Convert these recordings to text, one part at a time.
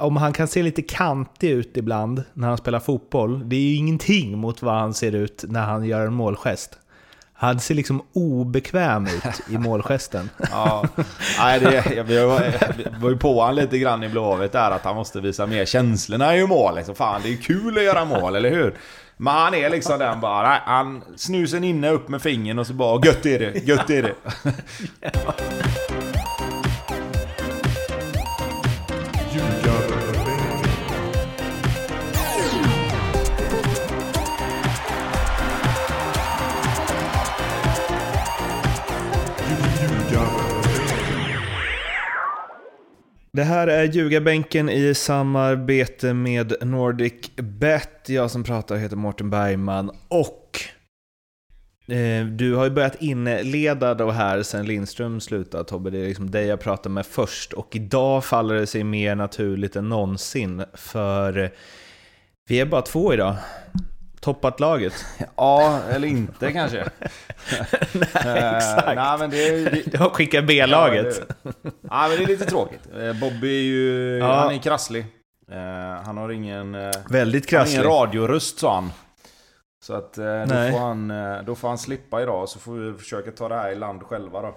om han kan se lite kantig ut ibland när han spelar fotboll, det är ju ingenting mot vad han ser ut när han gör en målgest. Han ser liksom obekväm ut i målgesten. ja, nej, det, vi var ju på honom lite grann i Blåvitt där att han måste visa mer känslorna i mål. Liksom. Fan, det är kul att göra mål, eller hur? Men han är liksom den bara, nej, han snusen inne upp med fingern och så bara gött är det, gött är det. Det här är Ljugarbänken i samarbete med Nordic Bet. Jag som pratar heter Mårten Bergman och eh, du har ju börjat inleda då här sen Lindström slutade Tobbe. Det är liksom dig jag pratar med först och idag faller det sig mer naturligt än någonsin för eh, vi är bara två idag toppat laget? Ja, eller inte kanske. nej, exakt. nej, men det är, det... Du har skickat B-laget. Ja, ja, men det är lite tråkigt. Eh, Bobby är ju... Ja. Han är krasslig. Eh, han har ingen... Eh, Väldigt krasslig. Han har ingen radioröst sa han. Så att då får, han, då får han slippa idag, så får vi försöka ta det här i land själva då.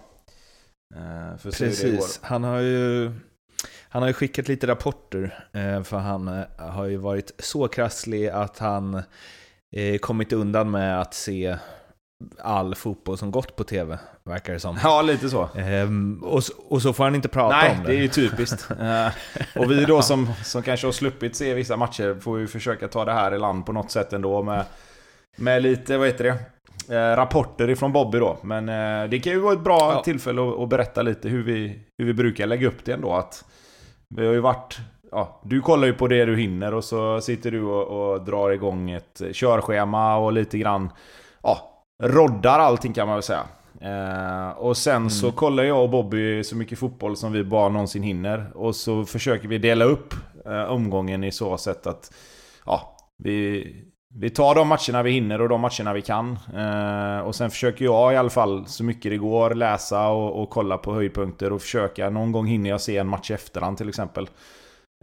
För Precis, han har ju... Han har ju skickat lite rapporter, för han har ju varit så krasslig att han eh, kommit undan med att se all fotboll som gått på tv, verkar det som. Ja, lite så. Ehm, och, och, så får han inte prata Nej, om det. Nej, det är ju typiskt. uh, och vi då som, som kanske har sluppit se vissa matcher får ju försöka ta det här i land på något sätt ändå med, med lite, vad heter det? Eh, rapporter ifrån Bobby då. Men eh, det kan ju vara ett bra ja. tillfälle att, att, berätta lite hur vi, hur vi brukar lägga upp det ändå. Att vi har ju varit ja, du kollar ju på det du hinner och så sitter du och, och drar igång ett körschema och lite grann ja, roddar allting kan man väl säga. Eh, och sen mm. så kollar jag och Bobby så mycket fotboll som vi bara någonsin hinner. Och så försöker vi dela upp eh, omgången i så sätt att ja, vi, vi tar de matcherna vi hinner och de matcherna vi kan. Eh, och sen försöker jag i alla fall så mycket det går läsa och, och kolla på höjdpunkter och försöka. Någon gång hinner jag se en match i efterhand till exempel.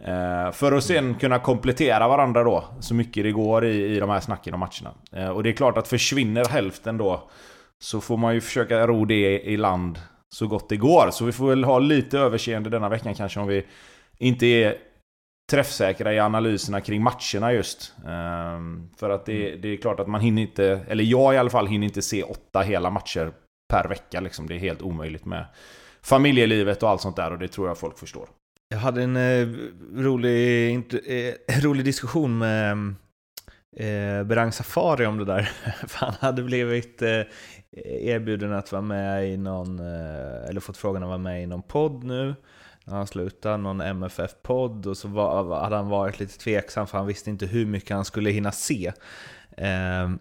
Eh, för att sen kunna komplettera varandra då, så mycket det går i, i de här snacken och matcherna. Eh, och det är klart att försvinner hälften då, så får man ju försöka ro det i land så gott det går. Så vi får väl ha lite överseende denna veckan kanske om vi inte är träffsäkra i analyserna kring matcherna just. Um, för att det, mm. det, är klart att man hinner inte, eller jag i alla fall hinner inte se åtta hela matcher per vecka liksom. Det är helt omöjligt med familjelivet och allt sånt där och det tror jag folk förstår. Jag hade en eh, rolig, eh, rolig diskussion med eh, Berang Safari om det där. För han hade blivit eh, erbjuden att vara med i någon, eh, eller fått frågan att vara med i någon podd nu. När han slutade, någon MFF-podd. Och så var, hade han varit lite tveksam för han visste inte hur mycket han skulle hinna se. Eh,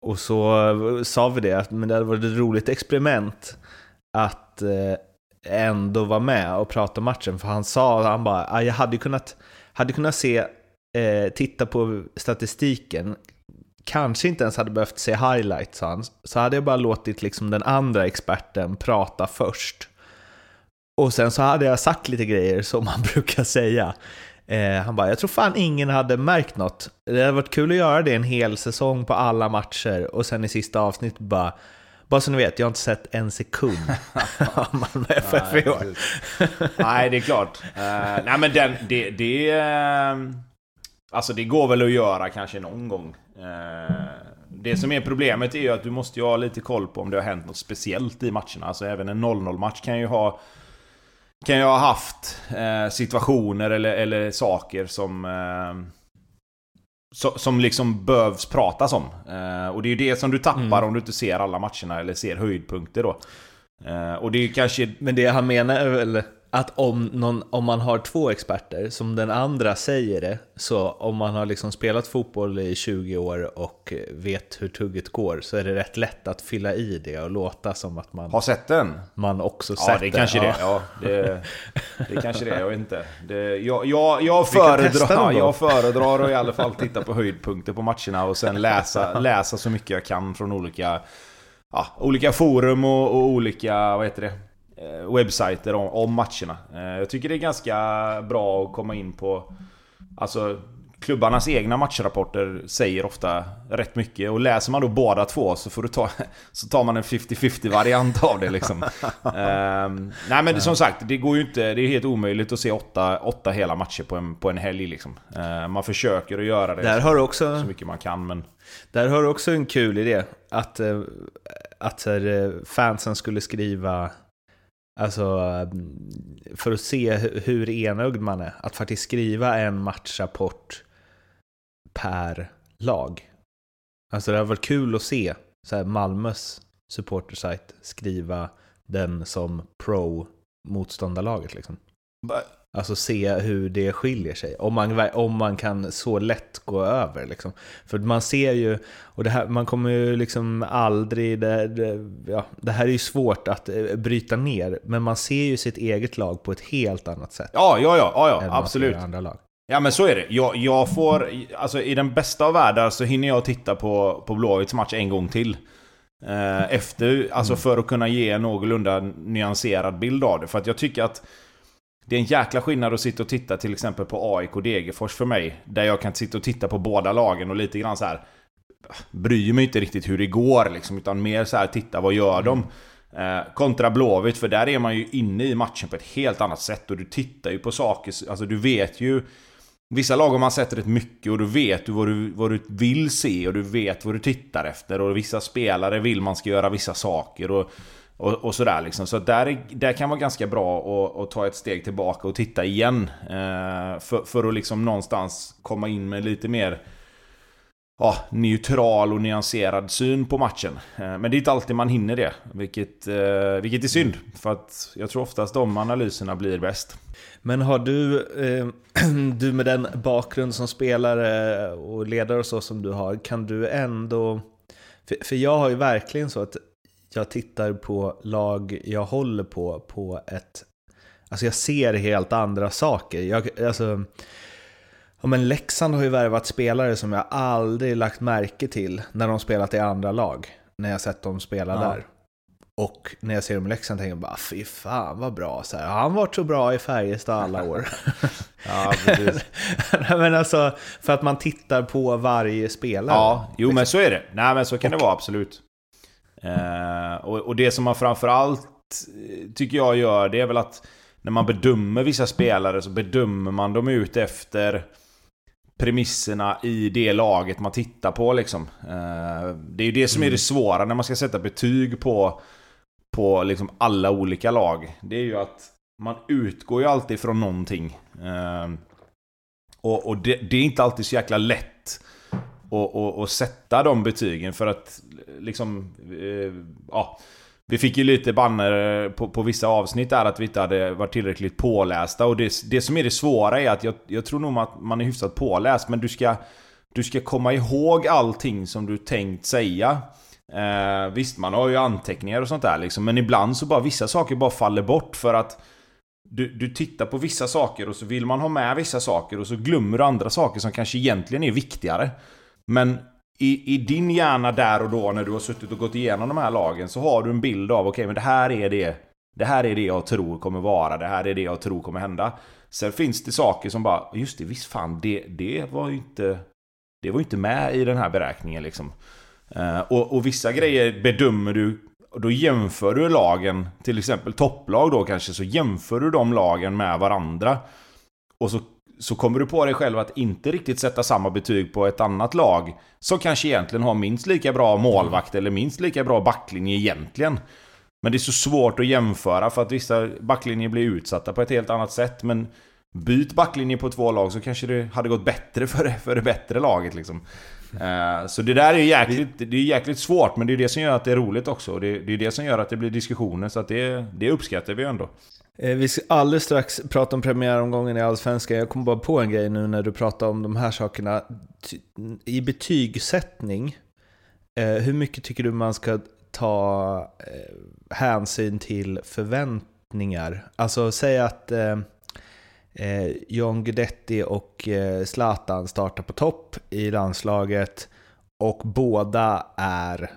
och så sa vi det, att men det hade varit ett roligt experiment att eh, ändå vara med och prata om matchen. För han sa, han bara, ah, jag hade kunnat, hade kunnat se, eh, titta på statistiken, kanske inte ens hade behövt se highlights, han. Så hade jag bara låtit liksom den andra experten prata först. Och sen så hade jag sagt lite grejer som man brukar säga. Eh, han bara, jag tror fan ingen hade märkt något. Det hade varit kul att göra det en hel säsong på alla matcher och sen i sista avsnittet bara, bara så ni vet, jag har inte sett en sekund av Malmö FF i år. nej, det är klart. Uh, nej, men den, det, det, uh, alltså det går väl att göra kanske någon gång. Uh, det som är problemet är ju att du måste ju ha lite koll på om det har hänt något speciellt i matcherna. Alltså även en 0-0 match kan ju ha kan ju ha haft eh, situationer eller, eller saker som som liksom behövs pratas om. Eh, och det är ju det som du tappar mm. om du inte ser alla matcherna eller ser höjdpunkter då. Eh, och det är kanske... Men det han menar väl att om, någon, om man har två experter, som den andra säger det, så om man har liksom spelat fotboll i 20 år och vet hur tugget går så är det rätt lätt att fylla i det och låta som att man... Har sett den? Man också ja, sett det. Kanske det. Ja, det, det kanske det. Jag vet inte. Det, jag, jag, jag, föredrar, jag föredrar att i alla fall titta på höjdpunkter på matcherna och sen läsa, läsa så mycket jag kan från olika, ja, olika forum och, och olika, vad heter det? Eh, webbsajter om, om matcherna. Eh, jag tycker det är ganska bra att komma in på... Alltså klubbarnas egna matchrapporter säger ofta rätt mycket. Och läser man då båda två så, får du ta, så tar man en 50-50 variant av det liksom. um, nej men som sagt, det går ju inte... Det är helt omöjligt att se åtta, åtta hela matcher på en, på en helg liksom. Uh, man försöker att göra det där så, har också, så mycket man kan men... Där har du också en kul idé. Att, eh, att fansen skulle skriva Alltså eh, för att se hur enögd man är. Att faktiskt skriva en matchrapport per lag. Alltså det har varit kul att se så här, Malmös supportersajt skriva den som pro-motståndarlaget. Liksom. Alltså se hur det skiljer sig. Om man, om man kan så lätt gå över. Liksom. För man ser ju, och det här, man kommer ju liksom aldrig... Det, det, ja, det här är ju svårt att eh, bryta ner, men man ser ju sitt eget lag på ett helt annat sätt. Ja, ja, ja, ja, ja absolut. Andra lag. Ja men så är det. Jag, jag får, alltså i den bästa av världar så hinner jag titta på, på Blåvitts match en gång till. Eh, efter, alltså för att kunna ge en någorlunda nyanserad bild av det. För att jag tycker att det är en jäkla skillnad att sitta och titta till exempel på AIK och Degerfors för mig. Där jag kan sitta och titta på båda lagen och lite grann så här bryr mig inte riktigt hur det går liksom, utan mer så här titta vad gör de? Eh, kontra Blåvitt, för där är man ju inne i matchen på ett helt annat sätt och du tittar ju på saker, alltså du vet ju Vissa lag har man sett rätt mycket och då vet du vad, du vad du vill se och du vet vad du tittar efter. Och vissa spelare vill man ska göra vissa saker och, och, och sådär liksom. Så där, där kan vara ganska bra att, att ta ett steg tillbaka och titta igen. Eh, för, för att liksom någonstans komma in med lite mer ja, neutral och nyanserad syn på matchen. Eh, men det är inte alltid man hinner det, vilket, eh, vilket är synd. För att jag tror oftast de analyserna blir bäst. Men har du, eh, du med den bakgrund som spelare och ledare och så som du har, kan du ändå... För, för jag har ju verkligen så att jag tittar på lag jag håller på, på ett... Alltså jag ser helt andra saker. Jag, alltså, Ja, men Leksand har ju värvat spelare som jag aldrig lagt märke till när de spelat i andra lag. När jag sett dem spela ja. där. Och när jag ser dem i Leksand tänker jag bara fy fan vad bra. Så här, har han varit så bra i Färjestad alla år? ja, precis. men alltså, för att man tittar på varje spelare. Ja, jo men så är det. Nej men så kan och, det vara absolut. Eh, och, och det som man framförallt eh, tycker jag gör, det är väl att när man bedömer vissa spelare så bedömer man dem ut efter premisserna i det laget man tittar på liksom. Eh, det är ju det som är det mm. svåra när man ska sätta betyg på, på liksom alla olika lag. Det är ju att man utgår ju alltid från någonting. Eh, och, och det, det, är inte alltid så jäkla lätt att, att, att sätta de betygen för att liksom... Eh, ja. Vi fick ju lite banner eh, på, på vissa avsnitt där att vi inte hade varit tillräckligt pålästa. Och det, det som är det svåra är att jag, jag tror nog att man är hyfsat påläst men du ska Du ska komma ihåg allting som du tänkt säga. Eh, Visst, man har ju anteckningar och sånt där liksom men ibland så bara vissa saker bara faller bort för att du, du tittar på vissa saker och så vill man ha med vissa saker och så glömmer du andra saker som kanske egentligen är viktigare. Men i, i din hjärna där och då när du har suttit och gått igenom de här lagen så har du en bild av okej okay, men det här är det Det här är det jag tror kommer vara, det här är det jag tror kommer hända Sen finns det saker som bara, just det, visst fan det, det var ju inte Det var ju inte med i den här beräkningen liksom uh, och, och vissa grejer bedömer du och då jämför du lagen, till exempel topplag då kanske, så jämför du de lagen med varandra. Och så så kommer du på dig själv att inte riktigt sätta samma betyg på ett annat lag som kanske egentligen har minst lika bra målvakt eller minst lika bra backlinje egentligen. Men det är så svårt att jämföra för att vissa backlinjer blir utsatta på ett helt annat sätt. Men byt backlinje på två lag så kanske det hade gått bättre för det, för det bättre laget liksom. Uh, så det där är jäkligt, det är jäkligt svårt men det är det som gör att det är roligt också. Det är det som gör att det blir diskussioner så att det, det uppskattar vi ändå. Eh, vi ska alldeles strax prata om premiäromgången i Allsvenskan. Jag kom bara på en grej nu när du pratar om de här sakerna. I betygssättning, eh, hur mycket tycker du man ska ta eh, hänsyn till förväntningar? Alltså säg att John Guidetti och Zlatan startar på topp i landslaget och båda är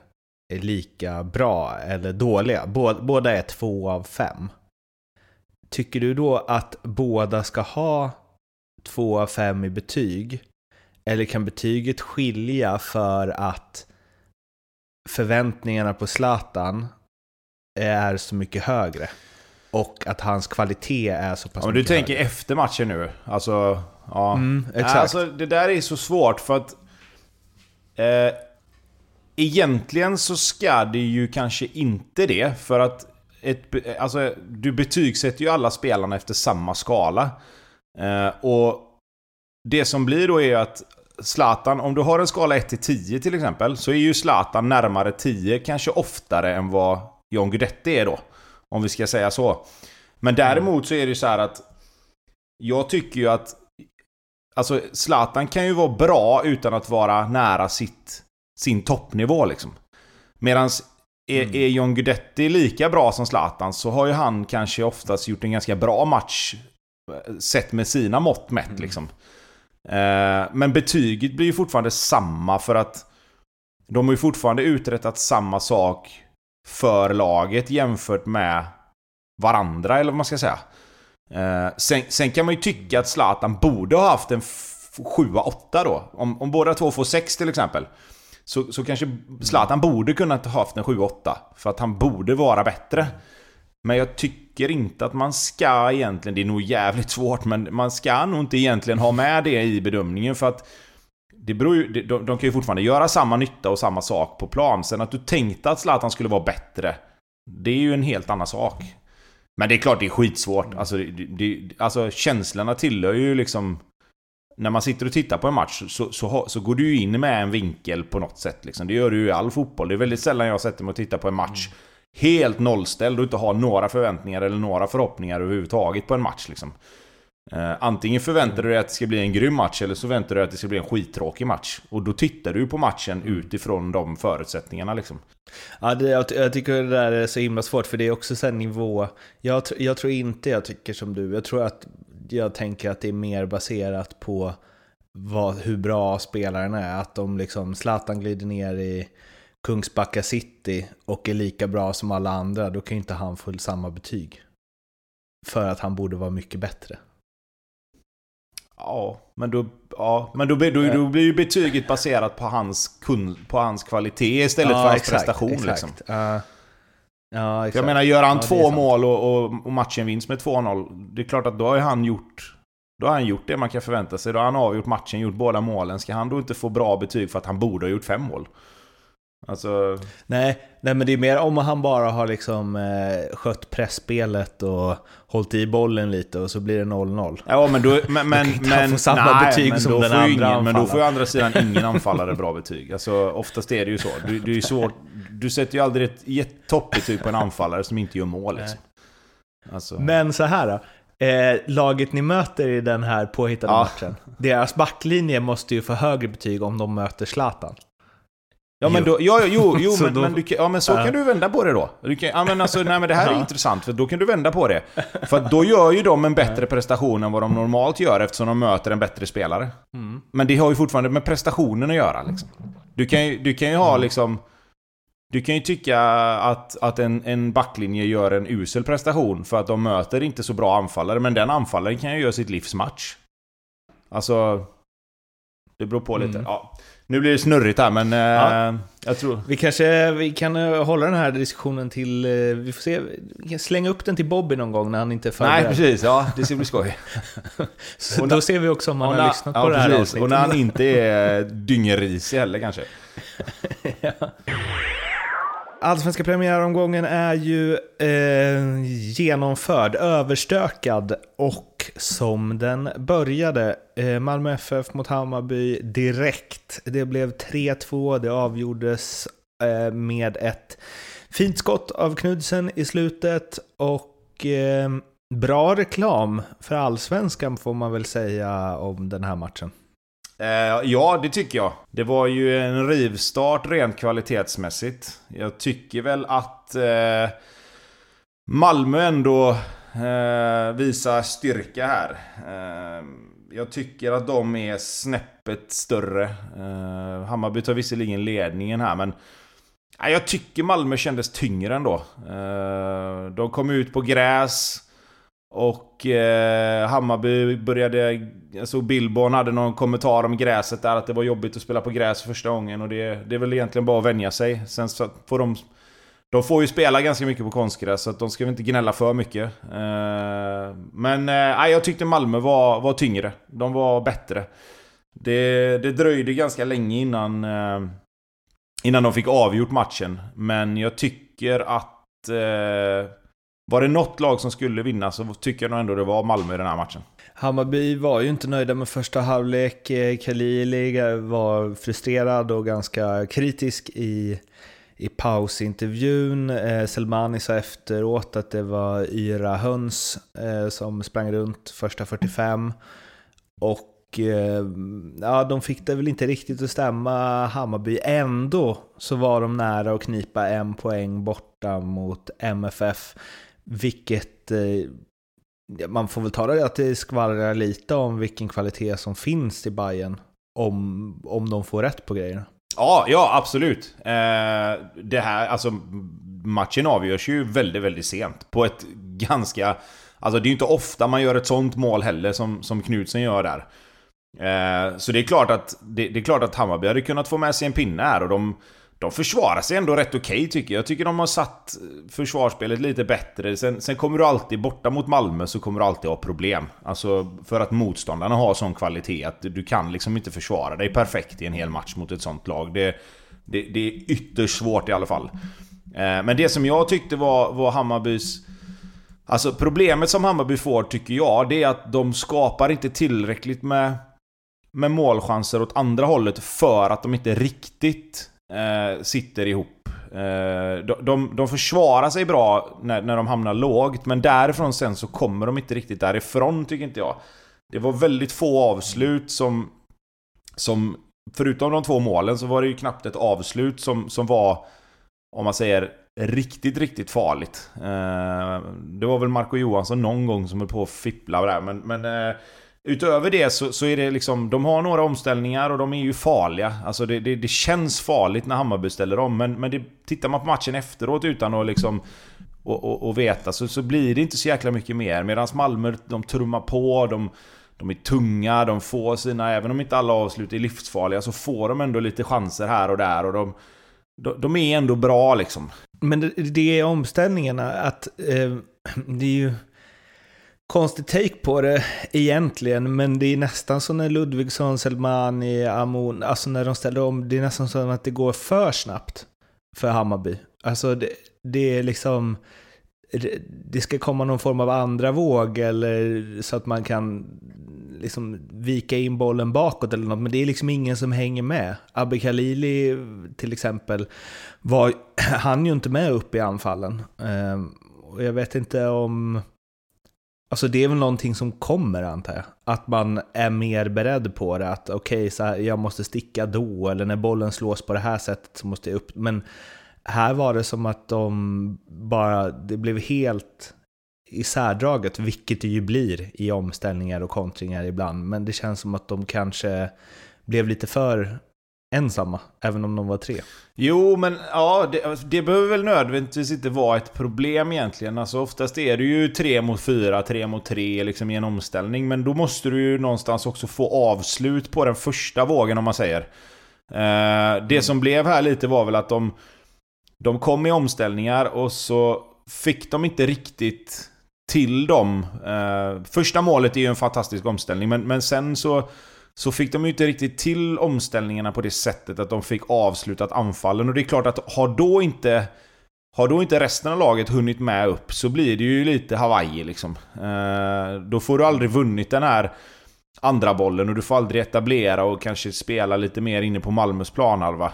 är lika bra eller dåliga. Båda är två av fem. Tycker du då att båda ska ha två av fem i betyg? Eller kan betyget skilja för att förväntningarna på Zlatan är så mycket högre? Och att hans kvalitet är så pass Om mycket du tänker högre. efter matchen nu. Alltså, ja. Mm, exakt. Alltså, det där är så svårt för att... Eh, egentligen så ska det ju kanske inte det. För att ett, alltså, du betygsätter ju alla spelarna efter samma skala. Eh, och det som blir då är att Zlatan, om du har en skala 1 till 10 till exempel, så är ju Zlatan närmare 10 kanske oftare än vad John Guidetti är då. Om vi ska säga så. Men däremot så är det ju så här att jag tycker ju att Alltså Zlatan kan ju vara bra utan att vara nära sitt, sin toppnivå liksom. Medan Mm. är John Guidetti lika bra som Zlatan så har ju han kanske oftast gjort en ganska bra match eh, sett med sina mått mätt Mm. liksom. Eh, men betyget blir ju fortfarande samma för att de har ju fortfarande uträttat samma sak för laget jämfört med varandra, eller vad man ska säga. Eh, sen, sen kan man ju tycka att Zlatan borde ha haft en 7-8 då. Om, om båda två får 6 till exempel. Så, så kanske Zlatan borde kunnat haft en 7-8. För att han borde vara bättre. Men jag tycker inte att man ska egentligen, det är nog jävligt svårt, men man ska nog inte egentligen ha med det i bedömningen för att det beror ju, de, de kan ju fortfarande göra samma nytta och samma sak på plan. Sen att du tänkte att Zlatan skulle vara bättre, det är ju en helt annan sak. Men det är klart det är skitsvårt. Alltså, det, det, alltså känslorna tillhör ju liksom... När man sitter och tittar på en match så, så, så går du ju in med en vinkel på något sätt. Liksom. Det gör du ju i all fotboll. Det är väldigt sällan jag sätter mig och tittar på en match helt nollställd och inte har några förväntningar eller några förhoppningar överhuvudtaget på en match. Liksom. Eh, antingen förväntar du dig att det ska bli en grym match eller så väntar du dig att det ska bli en skittråkig match. Och då tittar du på matchen utifrån de förutsättningarna liksom. Ja, det, jag, jag tycker det där är så himla svårt för det är också så här nivå. Jag, jag tror inte jag tycker som du. Jag tror att jag tänker att det är mer baserat på vad, hur bra spelaren är. Att om liksom Zlatan glider ner i Kungsbacka City och är lika bra som alla andra, då kan ju inte han få samma betyg. För att han borde vara mycket bättre. Ja, men då, ja, men då, då, då blir ju betyget baserat på hans, kun, på hans kvalitet istället för hans prestation. Liksom. Ja, ja, exakt. Jag menar, gör han Ja, två mål och, och, matchen vinns med 2-0, det är klart att då har han gjort då har han gjort det man kan förvänta sig. Då har han avgjort matchen, gjort båda målen. Ska han då inte få bra betyg för att han borde ha gjort fem mål? Alltså... Nej, nej, men det är mer om han bara har liksom eh, skött pressspelet och hållit i bollen lite och så blir det 0-0. Ja, men då... Men, men, han men, samma betyg men som då den andra ingen, Men då får ju andra sidan ingen anfallare bra betyg. Alltså, oftast är det ju så. Du, du, är svårt, du sätter ju aldrig ett toppbetyg på en anfallare som inte gör mål. Liksom. Alltså. Men så här då. Eh, laget ni möter i den här påhittade Ja. matchen, deras backlinje måste ju få högre betyg om de möter Zlatan. Ja men, då, ja, jo, jo men, då- men, du, ja, men så Ja. kan du vända på det då. Du kan, ja, men alltså, nej, men det här är Ja. intressant, för då kan du vända på det. För då gör ju de en bättre prestation än vad de normalt gör eftersom de möter en bättre spelare. Mm. Men det har ju fortfarande med prestationen att göra. Liksom. Du, kan ju, du kan ju ha liksom... Du kan ju tycka att, att en, en backlinje gör en usel prestation för att de möter inte så bra anfallare, men den anfallaren kan ju göra sitt livs match. Alltså... Det beror på lite. Mm. Ja. Nu blir det snurrigt här, men... Ja. Eh, jag tror... Vi kanske vi kan eh, hålla den här diskussionen till, eh, vi får se, vi kan slänga upp den till Bobby någon gång när han inte är Nej, förberedd. precis. Ja, det ska bli skoj. Så Och då när- ser vi också om han har när- lyssnat ja, på det här precis. avsnittet. Och när han inte är dyngerisig heller kanske. Allsvenska premiäromgången är ju eh, genomförd, överstökad och som den började. Eh, Malmö FF mot Hammarby direkt. Det blev 3-2, det avgjordes eh, med ett fint skott av Knudsen i slutet och eh, bra reklam för allsvenskan får man väl säga om den här matchen. Ja, det tycker jag. Det var ju en rivstart rent kvalitetsmässigt. Jag tycker väl att Malmö ändå eh, visar styrka här. Eh, jag tycker att de är snäppet större. Eh, Hammarby tar visserligen ledningen här, men jag tycker Malmö kändes tyngre ändå. Eh, de kom ut på gräs. Och eh, Hammarby började... Alltså Billborn hade någon kommentar om gräset där, att det var jobbigt att spela på gräs första gången. Och det, det är väl egentligen bara att vänja sig. Sen så får de... De får ju spela ganska mycket på konstgräs, så att de ska väl inte gnälla för mycket. Eh, men eh, nej, jag tyckte Malmö var, var tyngre. De var bättre. Det, det dröjde ganska länge innan... Eh, innan de fick avgjort matchen. Men jag tycker att... Var det något lag som skulle vinna så tycker jag nog ändå det var Malmö i den här matchen. Hammarby var ju inte nöjda med första halvlek. Khalili var frustrerad och ganska kritisk i, i pausintervjun. Eh, Selmani sa efteråt att det var yra höns eh, som sprang runt första 45. Och eh, ja, de fick det väl inte riktigt att stämma Hammarby. Ändå så var de nära att knipa en poäng borta mot MFF. Vilket eh, man får väl ta det att det skvallrar lite om vilken kvalitet som finns i Bayern om, om de får rätt på grejerna. Ja, ja absolut. Eh, det här, alltså matchen avgörs ju väldigt, väldigt sent. På ett ganska... Alltså det är ju inte ofta man gör ett sånt mål heller som, som Knutsen gör där. Eh, så det är klart att, det, det, är klart att Hammarby hade kunnat få med sig en pinne här och de de försvarar sig ändå rätt okej okay, tycker jag. Jag tycker de har satt försvarsspelet lite bättre. Sen, sen, kommer du alltid, borta mot Malmö, så kommer du alltid ha problem. Alltså för att motståndarna har sån kvalitet att du kan liksom inte försvara dig perfekt i en hel match mot ett sånt lag. Det, det, det är ytterst svårt i alla fall. Eh, men det som jag tyckte var, var Hammarbys... Alltså problemet som Hammarby får tycker jag, det är att de skapar inte tillräckligt med, med målchanser åt andra hållet för att de inte riktigt eh, sitter ihop. Eh, de, de, de försvarar sig bra när, när de hamnar lågt, men därifrån sen så kommer de inte riktigt därifrån tycker inte jag. Det var väldigt få avslut som... som förutom de två målen så var det ju knappt ett avslut som, som var, om man säger, riktigt, riktigt farligt. Eh, det var väl Marco Johansson någon gång som höll på att fippla där, men, men eh, Utöver det så, så, är det liksom, de har några omställningar och de är ju farliga. Alltså det, det, det känns farligt när Hammarby ställer om, men, men det, tittar man på matchen efteråt utan att liksom och, och, och veta så, så blir det inte så jäkla mycket mer. Medan Malmö, de trummar på, de, de är tunga, de får sina, även om inte alla avslut är livsfarliga, så får de ändå lite chanser här och där. Och de, de, de är ändå bra liksom. Men det, det är omställningarna, att eh, det är ju konstig take på det egentligen, men det är nästan som när Ludvigsson, Selmani, Amon, alltså när de ställer om, det är nästan som att det går för snabbt för Hammarby. Alltså det, det är liksom, det ska komma någon form av andra våg eller så att man kan liksom vika in bollen bakåt eller något, men det är liksom ingen som hänger med. Abbe Khalili till exempel, var, han ju inte med upp i anfallen. Ehm, och jag vet inte om Alltså det är väl någonting som kommer antar jag. Att man är mer beredd på det. Att okej, okay, jag måste sticka då. Eller när bollen slås på det här sättet så måste jag upp. Men här var det som att de bara, det blev helt isärdraget. Vilket det ju blir i omställningar och kontringar ibland. Men det känns som att de kanske blev lite för ensamma, även om de var tre. Jo, men ja, det, det, behöver väl nödvändigtvis inte vara ett problem egentligen. Alltså oftast är det ju tre mot fyra, tre mot tre liksom i en omställning. Men då måste du ju någonstans också få avslut på den första vågen om man säger. Eh, det som blev här lite var väl att de, de kom i omställningar och så fick de inte riktigt till dem. Eh, första målet är ju en fantastisk omställning, men, men sen så så fick de ju inte riktigt till omställningarna på det sättet att de fick avslutat anfallen. Och det är klart att har då inte... Har då inte resten av laget hunnit med upp så blir det ju lite Hawaii liksom. Eh, då får du aldrig vunnit den här andra bollen och du får aldrig etablera och kanske spela lite mer inne på Malmös planhalva.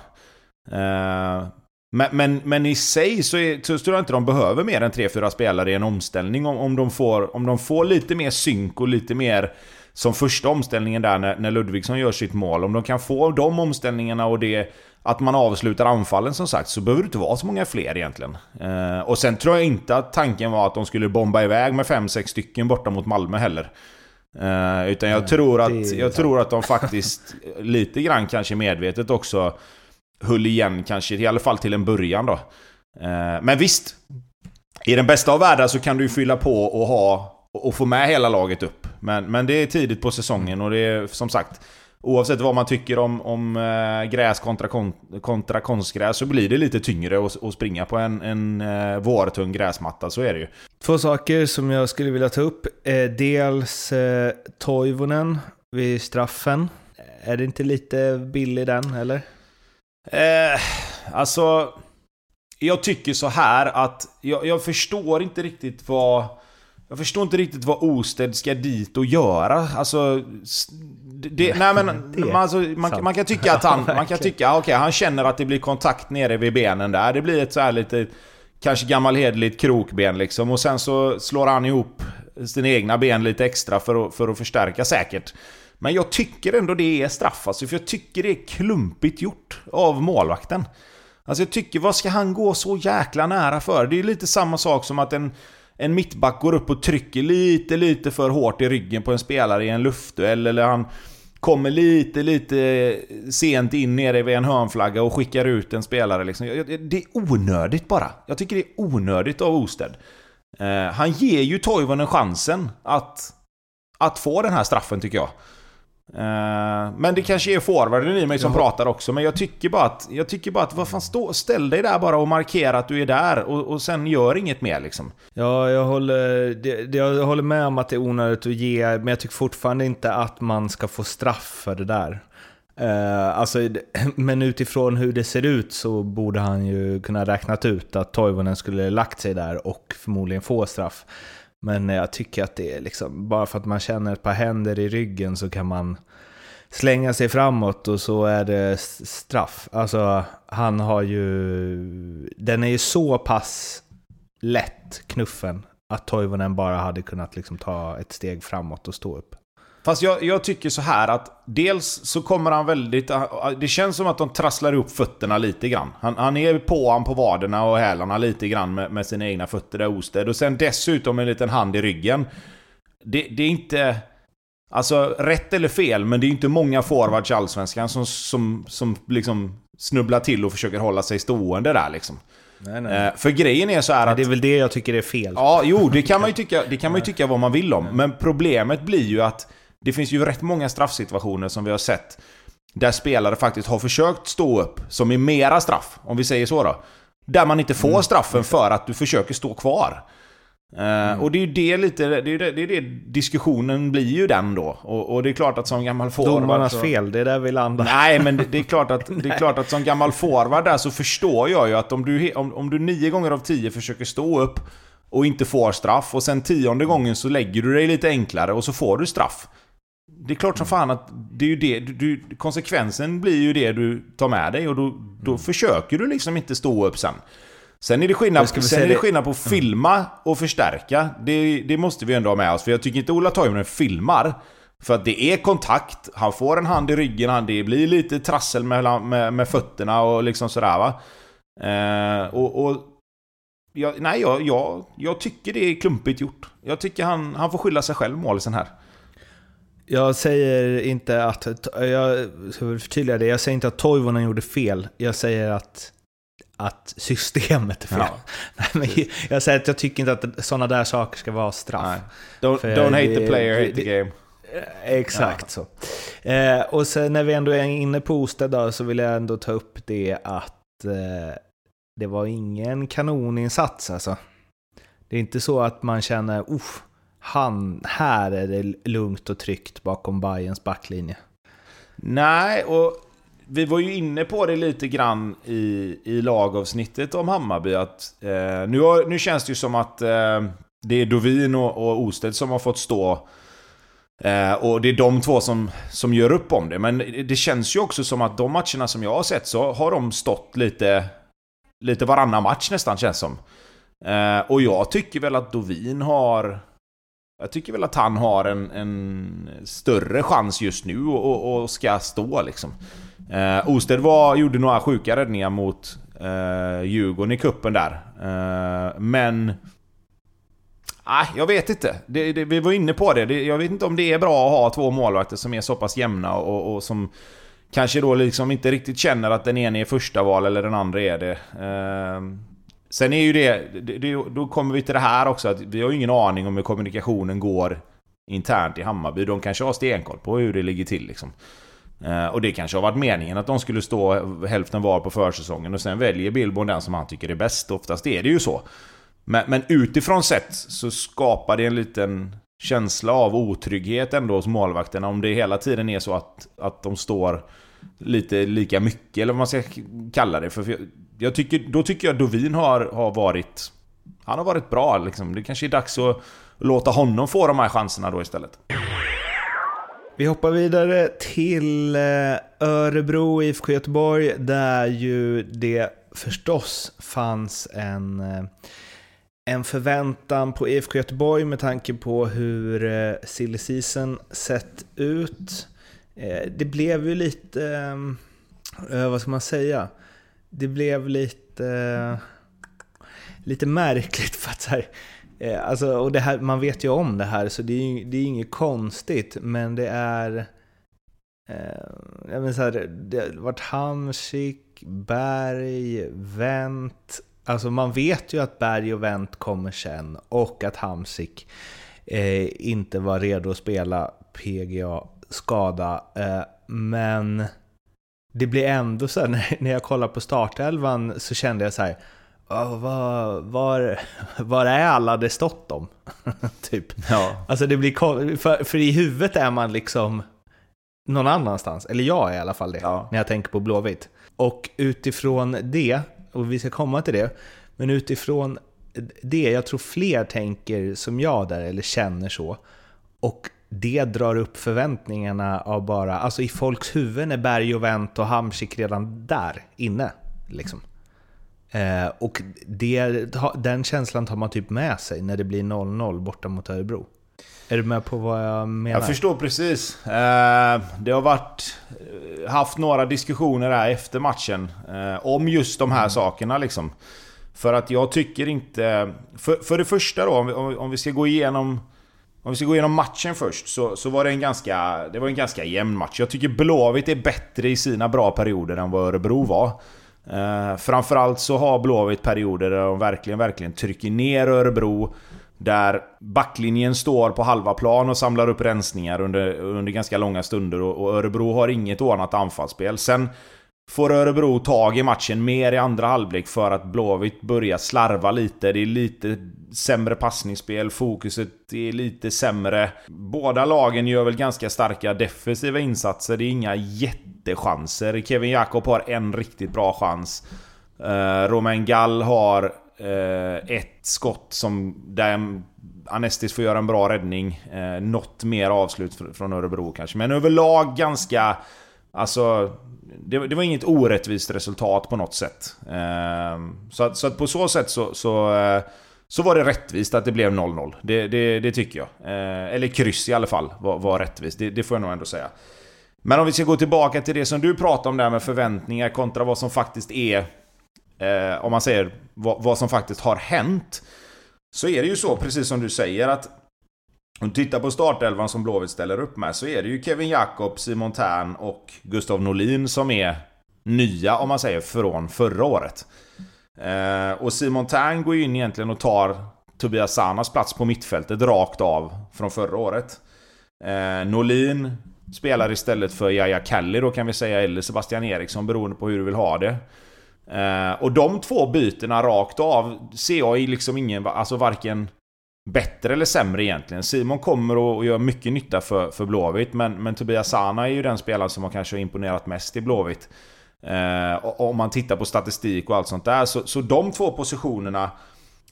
Eh, men, men, men, i sig så, är, så tror jag inte de behöver mer än 3-4 spelare i en omställning om, om, de får, om de får lite mer synk och lite mer som första omställningen där när, när Ludvigsson gör sitt mål. Om de kan få de omställningarna och det att man avslutar anfallen som sagt så behöver det inte vara så många fler egentligen. Eh, och sen tror jag inte att tanken var att de skulle bomba iväg med 5-6 stycken borta mot Malmö heller. Eh, utan jag, tror att, jag tror att de faktiskt lite grann kanske medvetet också höll igen kanske, i alla fall till en början då. Eh, men visst, i den bästa av världar så kan du ju fylla på och ha och få med hela laget upp. Men, men det är tidigt på säsongen och det är som sagt Oavsett vad man tycker om, om äh, gräs kontra, kon, kontra konstgräs så blir det lite tyngre att, att springa på en, en äh, vårtung gräsmatta, så är det ju. Två saker som jag skulle vilja ta upp. Eh, dels eh, Toivonen vid straffen. Är det inte lite billig den, eller? Eh, alltså... Jag tycker så här att jag, jag förstår inte riktigt vad... Jag förstår inte riktigt vad Osted ska dit och göra. Alltså... Det, nej men, man, alltså, man, man, kan tycka att han... Man kan tycka, okej, okay, han känner att det blir kontakt nere vid benen där. Det blir ett så här lite... Kanske gammalhederligt krokben liksom. Och sen så slår han ihop sina egna ben lite extra för att, för att förstärka säkert. Men jag tycker ändå det är straff alltså, för jag tycker det är klumpigt gjort av målvakten. Alltså jag tycker, vad ska han gå så jäkla nära för? Det är lite samma sak som att en, en mittback går upp och trycker lite, lite för hårt i ryggen på en spelare i en luftduell, eller han kommer lite, lite sent in nere vid en hörnflagga och skickar ut en spelare liksom. Det är onödigt bara. Jag tycker det är onödigt av Osted. Eh, han ger ju Toivonen chansen att, att få den här straffen tycker jag. Uh, men det kanske är forwarden i mig som Jaha. pratar också, men jag tycker bara att... Jag tycker bara att, vad fan, stå, ställ dig där bara och markera att du är där och, och sen gör inget mer liksom. Ja, jag håller, det, jag håller med om att det är onödigt att ge, men jag tycker fortfarande inte att man ska få straff för det där. Uh, alltså, men utifrån hur det ser ut så borde han ju kunna räknat ut att Toivonen skulle lagt sig där och förmodligen få straff. Men jag tycker att det är liksom, bara för att man känner ett par händer i ryggen så kan man slänga sig framåt och så är det straff. Alltså, han har ju... Den är ju så pass lätt, knuffen, att Toivonen bara hade kunnat liksom ta ett steg framåt och stå upp. Fast jag, jag, tycker så här att dels så kommer han väldigt... Det känns som att de trasslar upp fötterna lite grann. Han, han är på han på vaderna och hälarna lite grann med, med sina egna fötter där Osted. Och sen dessutom en liten hand i ryggen. Det, det, är inte... Alltså, rätt eller fel, men det är inte många forwards i Allsvenskan som, som, som liksom snubblar till och försöker hålla sig stående där liksom. Nej, nej. Eh, för grejen är så här att... Det är väl det jag tycker är fel. Ja, jo, det kan man ju tycka, det kan man ju tycka vad man vill om. Men problemet blir ju att det finns ju rätt många straffsituationer som vi har sett där spelare faktiskt har försökt stå upp, som är mera straff, om vi säger så då. Där man inte får mm. straffen för att du försöker stå kvar. Uh, mm. Och det är ju det lite, det är det, det, är det diskussionen blir ju den då. Och, och, det är klart att som gammal forward... Domarnas så... fel, det är där vi landar. Nej, men det, det, är klart att, det är klart att som gammal forward där så förstår jag ju att om du, om, om du nio gånger av tio försöker stå upp och inte får straff och sen tionde gången så lägger du dig lite enklare och så får du straff. Det är klart som fan att det är ju det, du, konsekvensen blir ju det du tar med dig och då, då mm. försöker du liksom inte stå upp sen. Sen är det skillnad, sen är det skillnad på att filma och förstärka. Det, det måste vi ändå ha med oss. För jag tycker inte Ola Toivonen filmar. För att det är kontakt, han får en hand i ryggen, det blir lite trassel med, med, med fötterna och liksom sådär va. Eh, och, och jag, nej, jag, jag, jag tycker det är klumpigt gjort. Jag tycker han, han får skylla sig själv målisen här. Jag säger inte att, jag ska förtydliga det, jag säger inte att Toivonen gjorde fel. Jag säger att, att systemet är fel. Ja. Nej, men jag säger att jag tycker inte att sådana där saker ska vara straff. Don't, don't hate the player, hate the game. Exakt ja. så. Eh, och sen när vi ändå är inne på Osted så vill jag ändå ta upp det att eh, det var ingen kanoninsats alltså. Det är inte så att man känner, uff, han, här är det lugnt och tryggt bakom Bayerns backlinje. Nej, och vi var ju inne på det lite grann i, i lagavsnittet om Hammarby. Att, eh, nu, har, nu känns det ju som att eh, det är Dovin och, och Osted som har fått stå. Eh, och det är de två som, som gör upp om det. Men det känns ju också som att de matcherna som jag har sett så har de stått lite, lite varannan match nästan känns som. Eh, och jag tycker väl att Dovin har jag tycker väl att han har en, en större chans just nu och, och ska stå liksom. Eh, Osted var, gjorde några sjuka räddningar mot eh, Djurgården i kuppen där. Eh, men... Nej, jag vet inte. Det, det, vi var inne på det. det. Jag vet inte om det är bra att ha två målvakter som är så pass jämna och, och som kanske då liksom inte riktigt känner att den ena är första val eller den andra är det. Eh, sen är ju det, det, då kommer vi till det här också, att vi har ju ingen aning om hur kommunikationen går internt i Hammarby. De kanske har stenkoll på hur det ligger till liksom. Eh, och det kanske har varit meningen att de skulle stå hälften var på försäsongen och sen väljer Billborn den som han tycker är bäst. Oftast är det ju så. Men, men utifrån sett så skapar det en liten känsla av otrygghet ändå hos målvakterna om det hela tiden är så att, att de står lite lika mycket, eller vad man ska kalla det. För jag tycker, då tycker jag Dovin har, har varit... Han har varit bra liksom. Det kanske är dags att låta honom få de här chanserna då istället. Vi hoppar vidare till eh, Örebro, IFK Göteborg, där ju det förstås fanns en, eh, en förväntan på IFK Göteborg med tanke på hur eh, silly season sett ut. Det blev ju lite, vad ska man säga? Det blev lite, lite märkligt för att så här, eh, alltså, och det här, man vet ju om det här så det är, det är inget konstigt men det är... Eh, jag menar så här, det har varit Hamsik, Berg, Wendt. Alltså man vet ju att Berg och Wendt kommer sen och att Hamsik eh, inte var redo att spela PGA skada. Eh, men det blir ändå så här, när, jag kollar på startelvan så kände jag så här var, var, var är alla det stått om? typ. Ja. Alltså det blir för, för i huvudet är man liksom någon annanstans. Eller jag är i alla fall det, ja. när jag tänker på Blåvitt. Och utifrån det, och vi ska komma till det, men utifrån det, jag tror fler tänker som jag där, eller känner så. Och det drar upp förväntningarna av bara, alltså i folks huvuden är Berg och Wendt och Hamsik redan där inne. Liksom. Eh, och det, den känslan tar man typ med sig när det blir 0-0 borta mot Örebro. Är du med på vad jag menar? Jag förstår precis. Eh, det har varit... Eh, haft några diskussioner här efter matchen eh, om just de här mm. sakerna liksom. För att jag tycker inte... För, för det första då, om vi, om vi ska gå igenom... Om vi ska gå igenom matchen först, så, så var det en ganska... Det var en ganska jämn match. Jag tycker Blåvitt är bättre i sina bra perioder än vad Örebro var. Eh, framförallt så har Blåvitt perioder där de verkligen, verkligen trycker ner Örebro. Där backlinjen står på halva plan och samlar upp rensningar under, under ganska långa stunder och, och Örebro har inget ordnat anfallsspel. Sen får Örebro tag i matchen mer i andra halvlek för att Blåvitt börjar slarva lite. Det är lite sämre passningsspel, fokuset är lite sämre. Båda lagen gör väl ganska starka defensiva insatser, det är inga jättechanser. Kevin Jakob har en riktigt bra chans. Uh, Romain Gall har uh, ett skott som där Anestis får göra en bra räddning. Uh, något mer avslut från Örebro kanske. Men överlag ganska... Alltså, det, det, var inget orättvist resultat på något sätt. Ehm, så, att, så att på så sätt så, så eh, så var det rättvist att det blev 0-0. Det, det, det, tycker jag. Eh, eller kryss i alla fall var, var rättvist. Det, det, får jag nog ändå säga. Men om vi ska gå tillbaka till det som du pratade om där med förväntningar kontra vad som faktiskt är... Eh, om man säger vad, vad, som faktiskt har hänt. Så är det ju så, precis som du säger, att... Om du tittar på startelvan som Blåvitt ställer upp med så är det ju Kevin Jakob, Simon Tern och Gustav Norlin som är nya, om man säger, från förra året. Eh, och Simon Tern går ju in egentligen och tar Tobias Sanas plats på mittfältet rakt av från förra året. Eh, Norlin spelar istället för Jaja Kalli då kan vi säga, eller Sebastian Eriksson beroende på hur du vill ha det. Eh, och de två bytena rakt av ser jag liksom ingen, alltså varken bättre eller sämre egentligen. Simon kommer och gör mycket nytta för, för Blåvitt, men, men Tobias Sana är ju den spelaren som har kanske imponerat mest i Blåvitt. Eh, om man tittar på statistik och allt sånt där. Så, så de två positionerna...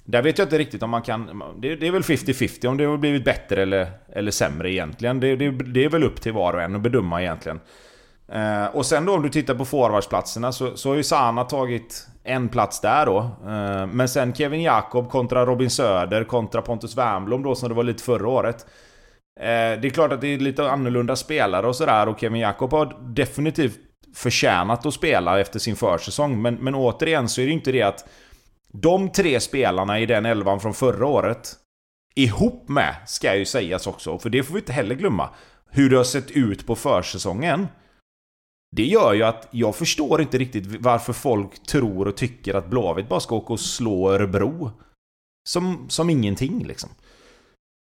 Där vet jag inte riktigt om man kan... Det, det är väl 50-50 om det har blivit bättre eller, eller sämre egentligen. Det, det, det, är väl upp till var och en att bedöma egentligen. Eh, och sen då om du tittar på forwardsplatserna så, så har ju Sana tagit en plats där då. Eh, men sen Kevin Jakob kontra Robin Söder kontra Pontus Wernbloom då som det var lite förra året. Eh, det är klart att det är lite annorlunda spelare och sådär och Kevin Jakob har definitivt förtjänat att spela efter sin försäsong. Men, men återigen så är det inte det att de tre spelarna i den elvan från förra året ihop med, ska ju sägas också, för det får vi inte heller glömma, hur det har sett ut på försäsongen. Det gör ju att jag förstår inte riktigt varför folk tror och tycker att Blåvitt bara ska åka och slå Örebro. Som, som ingenting liksom.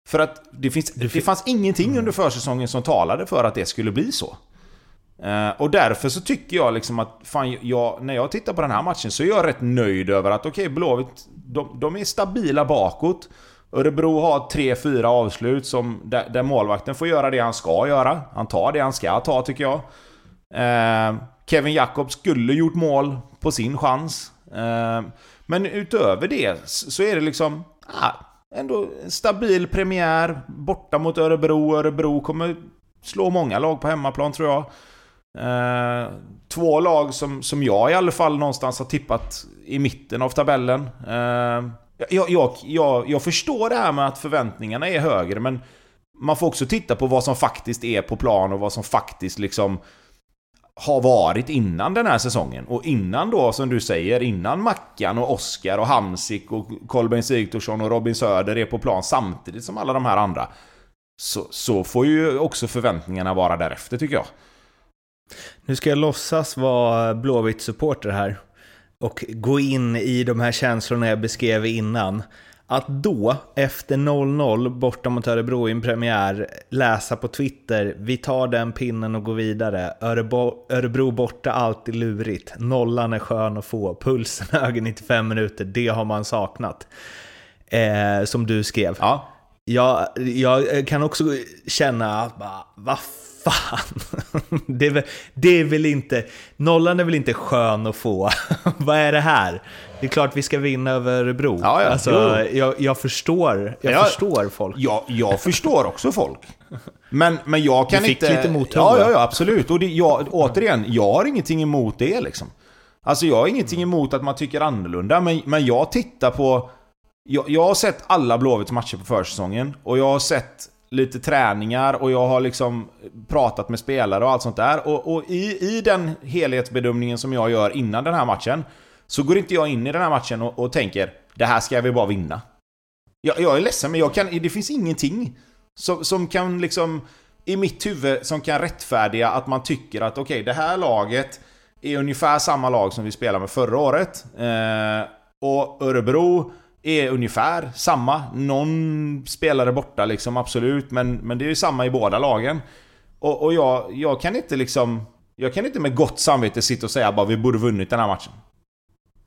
För att det, finns, det fanns ingenting mm. under försäsongen som talade för att det skulle bli så. Uh, och därför så tycker jag liksom att, fan, jag, när jag tittar på den här matchen så är jag rätt nöjd över att okej, okay, Blåvitt, de, de, är stabila bakåt. Örebro har 3-4 avslut som, där, där, målvakten får göra det han ska göra. Han tar det han ska ta tycker jag. Eh, Kevin Jakob skulle gjort mål på sin chans. Eh, men utöver det så är det liksom... Ah, ändå en stabil premiär borta mot Örebro. Örebro kommer slå många lag på hemmaplan tror jag. Eh, två lag som, som jag i alla fall någonstans har tippat i mitten av tabellen. Eh, jag, jag, jag, jag förstår det här med att förväntningarna är högre, men man får också titta på vad som faktiskt är på plan och vad som faktiskt liksom har varit innan den här säsongen. Och innan då, som du säger, innan Mackan och Oskar och Hamsik och Kolbeinn Sigthorsson och Robin Söder är på plan samtidigt som alla de här andra. Så, så får ju också förväntningarna vara därefter tycker jag. Nu ska jag låtsas vara Blåvitt-supporter här och gå in i de här känslorna jag beskrev innan. Att då, efter 0-0 borta mot Örebro i en premiär, läsa på Twitter vi tar den pinnen och går vidare. Örebro, Örebro borta, alltid lurigt. Nollan är skön att få. Pulsen hög i 95 minuter, det har man saknat. Eh, som du skrev. Ja. Jag, jag kan också känna, vad fan. Det är, väl, det är väl inte, nollan är väl inte skön att få. Vad är det här? Det är klart vi ska vinna över Örebro. Ja, ja, alltså, jag, jag, förstår, jag ja, förstår folk. Ja, jag förstår också folk. Men, men jag kan du fick inte... lite mothugg ja, ja, ja, absolut. Och det, jag, återigen, jag har ingenting emot det liksom. Alltså jag har ingenting emot att man tycker annorlunda, men, men jag tittar på... Jag, jag har sett alla Blåvitts matcher på försäsongen och jag har sett lite träningar och jag har liksom pratat med spelare och allt sånt där. Och, och i, i den helhetsbedömningen som jag gör innan den här matchen så går inte jag in i den här matchen och, och tänker det här ska vi bara vinna. Jag, jag är ledsen men jag kan, det finns ingenting som, som kan liksom i mitt huvud som kan rättfärdiga att man tycker att okej, okay, det här laget är ungefär samma lag som vi spelade med förra året. Eh, och Örebro är ungefär samma. Någon spelare borta liksom, absolut. Men, men det är ju samma i båda lagen. Och, och jag, jag kan inte liksom... Jag kan inte med gott samvete sitta och säga bara vi borde vunnit den här matchen.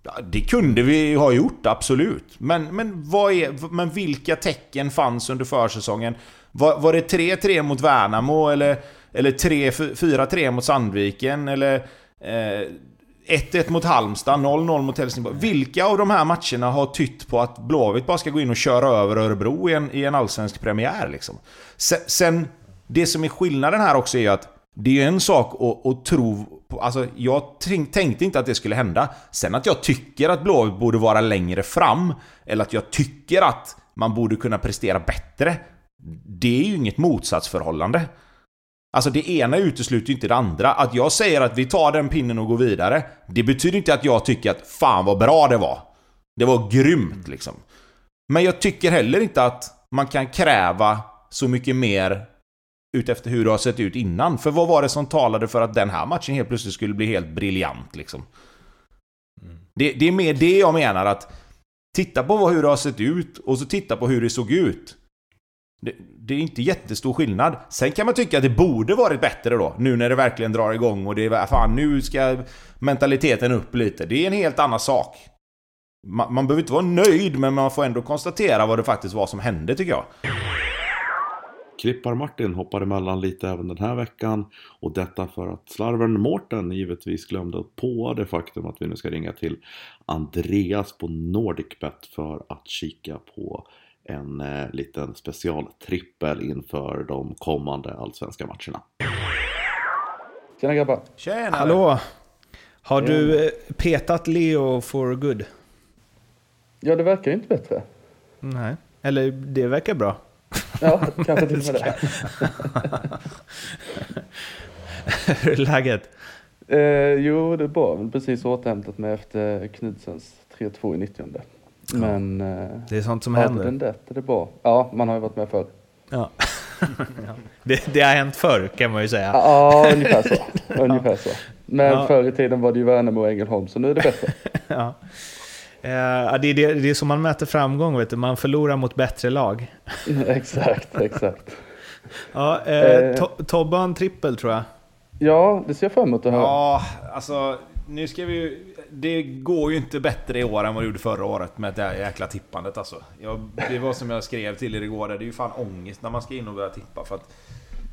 Ja, det kunde vi ha gjort, absolut. Men, men, vad är, men vilka tecken fanns under försäsongen? Var, var det 3-3 mot Värnamo eller, eller 4-3 mot Sandviken? Eller eh, 1-1 mot Halmstad, 0-0 mot Helsingborg. Vilka av de här matcherna har tytt på att Blåvitt bara ska gå in och köra över Örebro i en, i en allsvensk premiär? Liksom? Sen, sen, det som är skillnaden här också är att det är ju en sak att, att tro på, Alltså, jag tänkte inte att det skulle hända. Sen att jag tycker att Blåvitt borde vara längre fram, eller att jag tycker att man borde kunna prestera bättre. Det är ju inget motsatsförhållande. Alltså det ena utesluter ju inte det andra. Att jag säger att vi tar den pinnen och går vidare, det betyder inte att jag tycker att fan vad bra det var. Det var grymt liksom. Men jag tycker heller inte att man kan kräva så mycket mer utefter hur det har sett ut innan. För vad var det som talade för att den här matchen helt plötsligt skulle bli helt briljant liksom? Mm. Det, det, är mer det jag menar att titta på hur det har sett ut och så titta på hur det såg ut. Det, det, är inte jättestor skillnad. Sen kan man tycka att det borde varit bättre då, nu när det verkligen drar igång och det är fan nu ska mentaliteten upp lite. Det är en helt annan sak. Man, man behöver inte vara nöjd, men man får ändå konstatera vad det faktiskt var som hände tycker jag. Klippar-Martin hoppar emellan lite även den här veckan och detta för att slarven Mårten givetvis glömde att på det faktum att vi nu ska ringa till Andreas på NordicBet för att kika på en eh, liten specialtrippel inför de kommande allsvenska matcherna. Tjena grabbar! Tjena! Hallå! Har du eh, petat Leo for good? Ja, det verkar ju inte bättre. Nej, eller det verkar bra. Ja, kanske till och med det. Hur är läget? Eh, jo, det är bra. Precis återhämtat mig efter Knudsens 3-2 i 90 men... Ja. Det är sånt som händer. Den det är bra. Ja, man har ju varit med förr. Ja. det, det har hänt förr kan man ju säga. Ja, ungefär så. ungefär så. Men Ja. förr i tiden var det ju Värnamo och Ängelholm, så nu är det bättre. ja. Eh, det, är det, det är så man mäter framgång, vet du. man förlorar mot bättre lag. exakt, exakt. Ja, eh, Eh. to, Tobbe har en trippel tror jag. Ja, det ser jag fram emot att höra. Ja, alltså nu ska vi ju... Det går ju inte bättre i år än vad det gjorde förra året med det här jäkla tippandet alltså. Jag, det var som jag skrev till er igår, det är ju fan ångest när man ska in och börja tippa för att...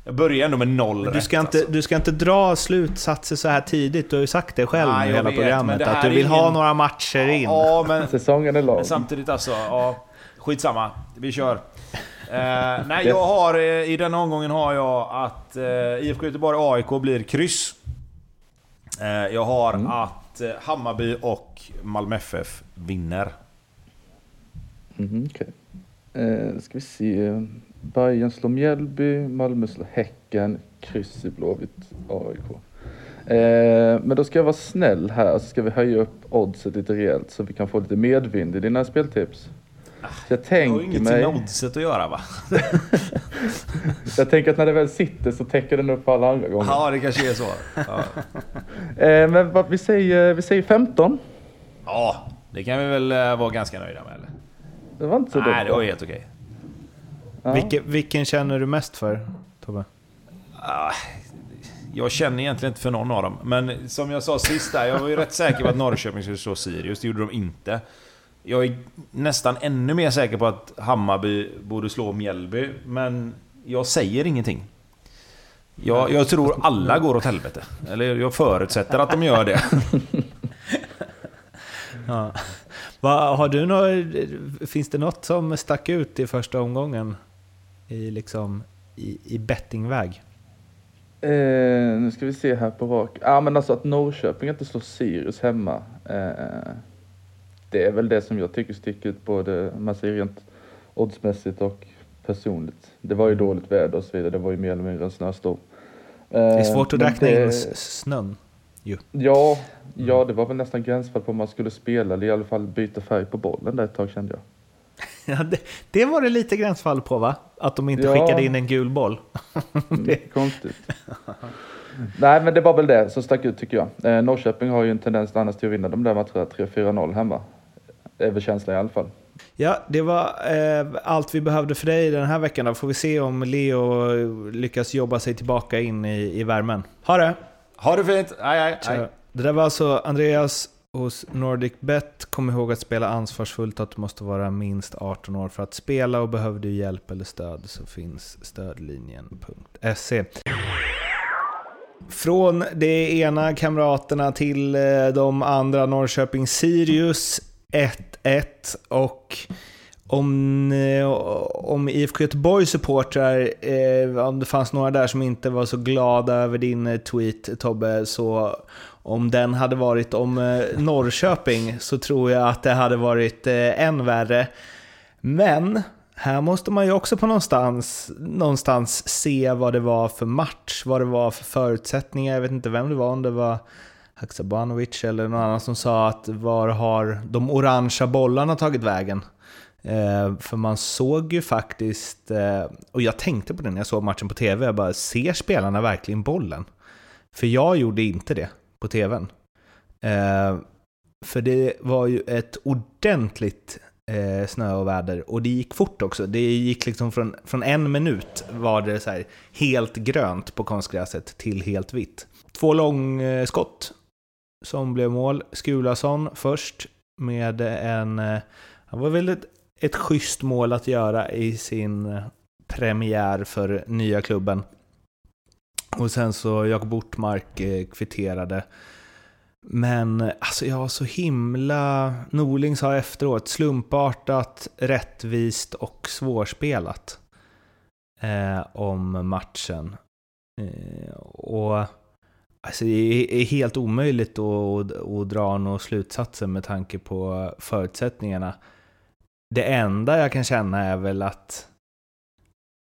Jag börjar ändå med noll Du rätt, ska, inte, alltså. du ska inte dra slutsatser så här tidigt. Du har ju sagt det själv Nej, i hela vet, programmet. Att du vill ha ingen- några matcher in. Ja, men, Säsongen är lång. men samtidigt alltså, ja... Skitsamma, vi kör. Eh, nej, jag har... eh, I denna omgången har jag att eh, IFK Göteborg-AIK blir kryss. Eh, jag har Mm. att eh, Hammarby och Malmö FF vinner. Okej. Eh, ska vi se. Bayern slår Mjällby, Malmö slår Häcken, kryss i Blåvitt, AIK. Eh, men då ska jag vara snäll här, så ska vi höja upp oddset lite rejält så vi kan få lite medvind i dina speltips. Så jag Det har tänker inget mig... med oddset att göra va? Jag tänker att när det väl sitter så täcker den upp alla andra gånger. Ja, det kanske är så. Ja, Eh, men vad, vi, säger, vi säger 15. ja det kan vi väl eh, vara ganska nöjda med eller? Det var inte så Nej, dumt. det var helt okej. Ja. Vilken, vilken känner du mest för, Tobbe? Ah, Jag känner egentligen inte för någon av dem. Men som jag sa sist där, jag var ju rätt säker på att Norrköping skulle slå Sirius. Det gjorde de inte. Jag är nästan ännu mer säker på att Hammarby borde slå Mjällby. Men jag säger ingenting. Jag, jag tror alla går åt helvete. Eller jag förutsätter att de gör det. Ja. Va, har du något, finns det något som stack ut i första omgången? I, liksom, i, i bettingväg? Eh, nu ska vi se här på rak. Ja, men alltså att Norrköping inte slår Sirius hemma. Eh, det är väl det som jag tycker sticker ut både, man säger rent oddsmässigt och personligt. Det var ju dåligt väder och så vidare. Det var ju mer eller mindre en snöstorm. Eh, Det är svårt att men räkna det- in snön. Ja, ja, det var väl nästan gränsfall på om man skulle spela eller i alla fall byta färg på bollen där ett tag kände jag. Ja, det, det var det lite gränsfall på va? Att de inte Ja. skickade in en gul boll. Det... Konstigt. Nej, men det var väl det som stack ut tycker jag. Eh, Norrköping har ju en tendens annars till att vinna de där matcherna 3-4-0 hemma. Det är väl känslan i alla fall. Ja, det var eh, allt vi behövde för dig den här veckan. Då får vi se om Leo lyckas jobba sig tillbaka in i, i värmen. Ha det! Ha det fint! Aj, aj, aj. Det där var alltså Andreas hos NordicBet, Kom ihåg att spela ansvarsfullt och att du måste vara minst 18 år för att spela och behöver du hjälp eller stöd så finns stödlinjen.se. Från det ena kamraterna till eh, de andra Norrköping Sirius 1-1 och om, eh, om IFK Göteborg supportrar, eh, om det fanns några där som inte var så glada över din eh, tweet Tobbe, så om den hade varit om eh, Norrköping så tror jag att det hade varit eh, än värre. Men här måste man ju också på någonstans, någonstans se vad det var för match, vad det var för förutsättningar. Jag vet inte vem det var, om det var Haksabanovic eller någon annan som sa att var har de orangea bollarna tagit vägen? Eh, för man såg ju faktiskt, eh, och jag tänkte på det när jag såg matchen på TV, jag bara, ser spelarna verkligen bollen? För jag gjorde inte det på TVn. Eh, för det var ju ett ordentligt eh, snö och väder och det gick fort också. Det gick liksom från, från en minut var det så här helt grönt på konstgräset till helt vitt. Två långskott som blev mål. Skulason först med en... eh, Han var väl ett, ett schysst mål att göra i sin eh, premiär för nya klubben. Och sen så Jakob Ortmark eh, kvitterade. Men alltså jag var så himla... Norling sa efteråt, slumpartat, rättvist och svårspelat. Eh, om matchen. Eh, och alltså det är helt omöjligt att, att dra några slutsatser med tanke på förutsättningarna. Det enda jag kan känna är väl att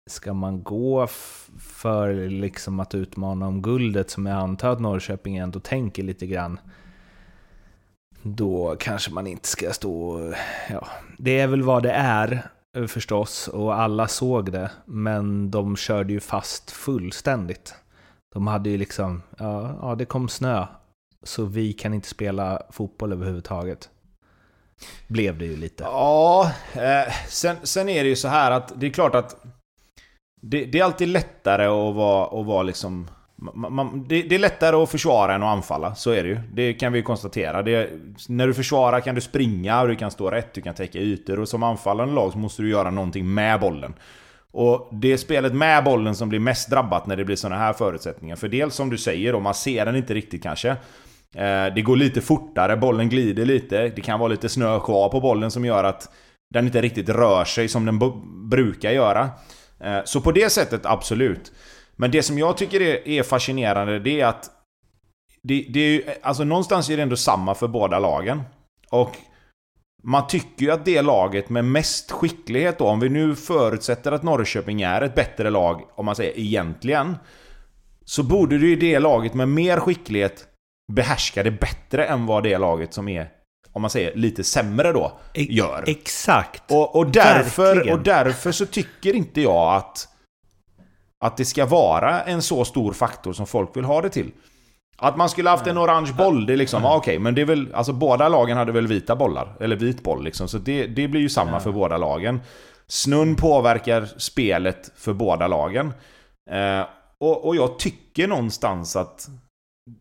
ska man gå för liksom att utmana om guldet som jag antar att Norrköping ändå tänker lite grann då kanske man inte ska stå... Ja, det är väl vad det är eh, förstås och alla såg det, men de körde ju fast fullständigt. De hade ju liksom, ja, ja det kom snö så vi kan inte spela fotboll överhuvudtaget. Blev det ju lite. Ja, eh, sen, sen är det ju så här att det är klart att det, det är alltid lättare att vara, att vara liksom... Man, man, det, det, är lättare att försvara än att anfalla, så är det ju. Det kan vi konstatera. Det, när du försvarar kan du springa, och du kan stå rätt, du kan täcka ytor och som anfallande lag så måste du göra någonting med bollen. Och det är spelet med bollen som blir mest drabbat när det blir sådana här förutsättningar. För dels som du säger då, man ser den inte riktigt kanske. Eh, det går lite fortare, bollen glider lite. Det kan vara lite snö kvar på bollen som gör att den inte riktigt rör sig som den brukar göra. Eh, så på det sättet, absolut. Men det som jag tycker är fascinerande, det är att... Det, det är, alltså någonstans är det ändå samma för båda lagen. Och man tycker ju att det laget med mest skicklighet då, om vi nu förutsätter att Norrköping är ett bättre lag, om man säger egentligen. Så borde det ju det laget med mer skicklighet behärska det bättre än vad det laget som är, om man säger lite sämre då, gör. Exakt. Och, och, därför, och därför så tycker inte jag att, att det ska vara en så stor faktor som folk vill ha det till. Att man skulle haft en orange boll, det är liksom, mm. okej, okay, men det är väl, alltså båda lagen hade väl vita bollar, eller vit boll liksom, så det, det blir ju samma för båda lagen. Snön påverkar spelet för båda lagen. Eh, och, och jag tycker någonstans att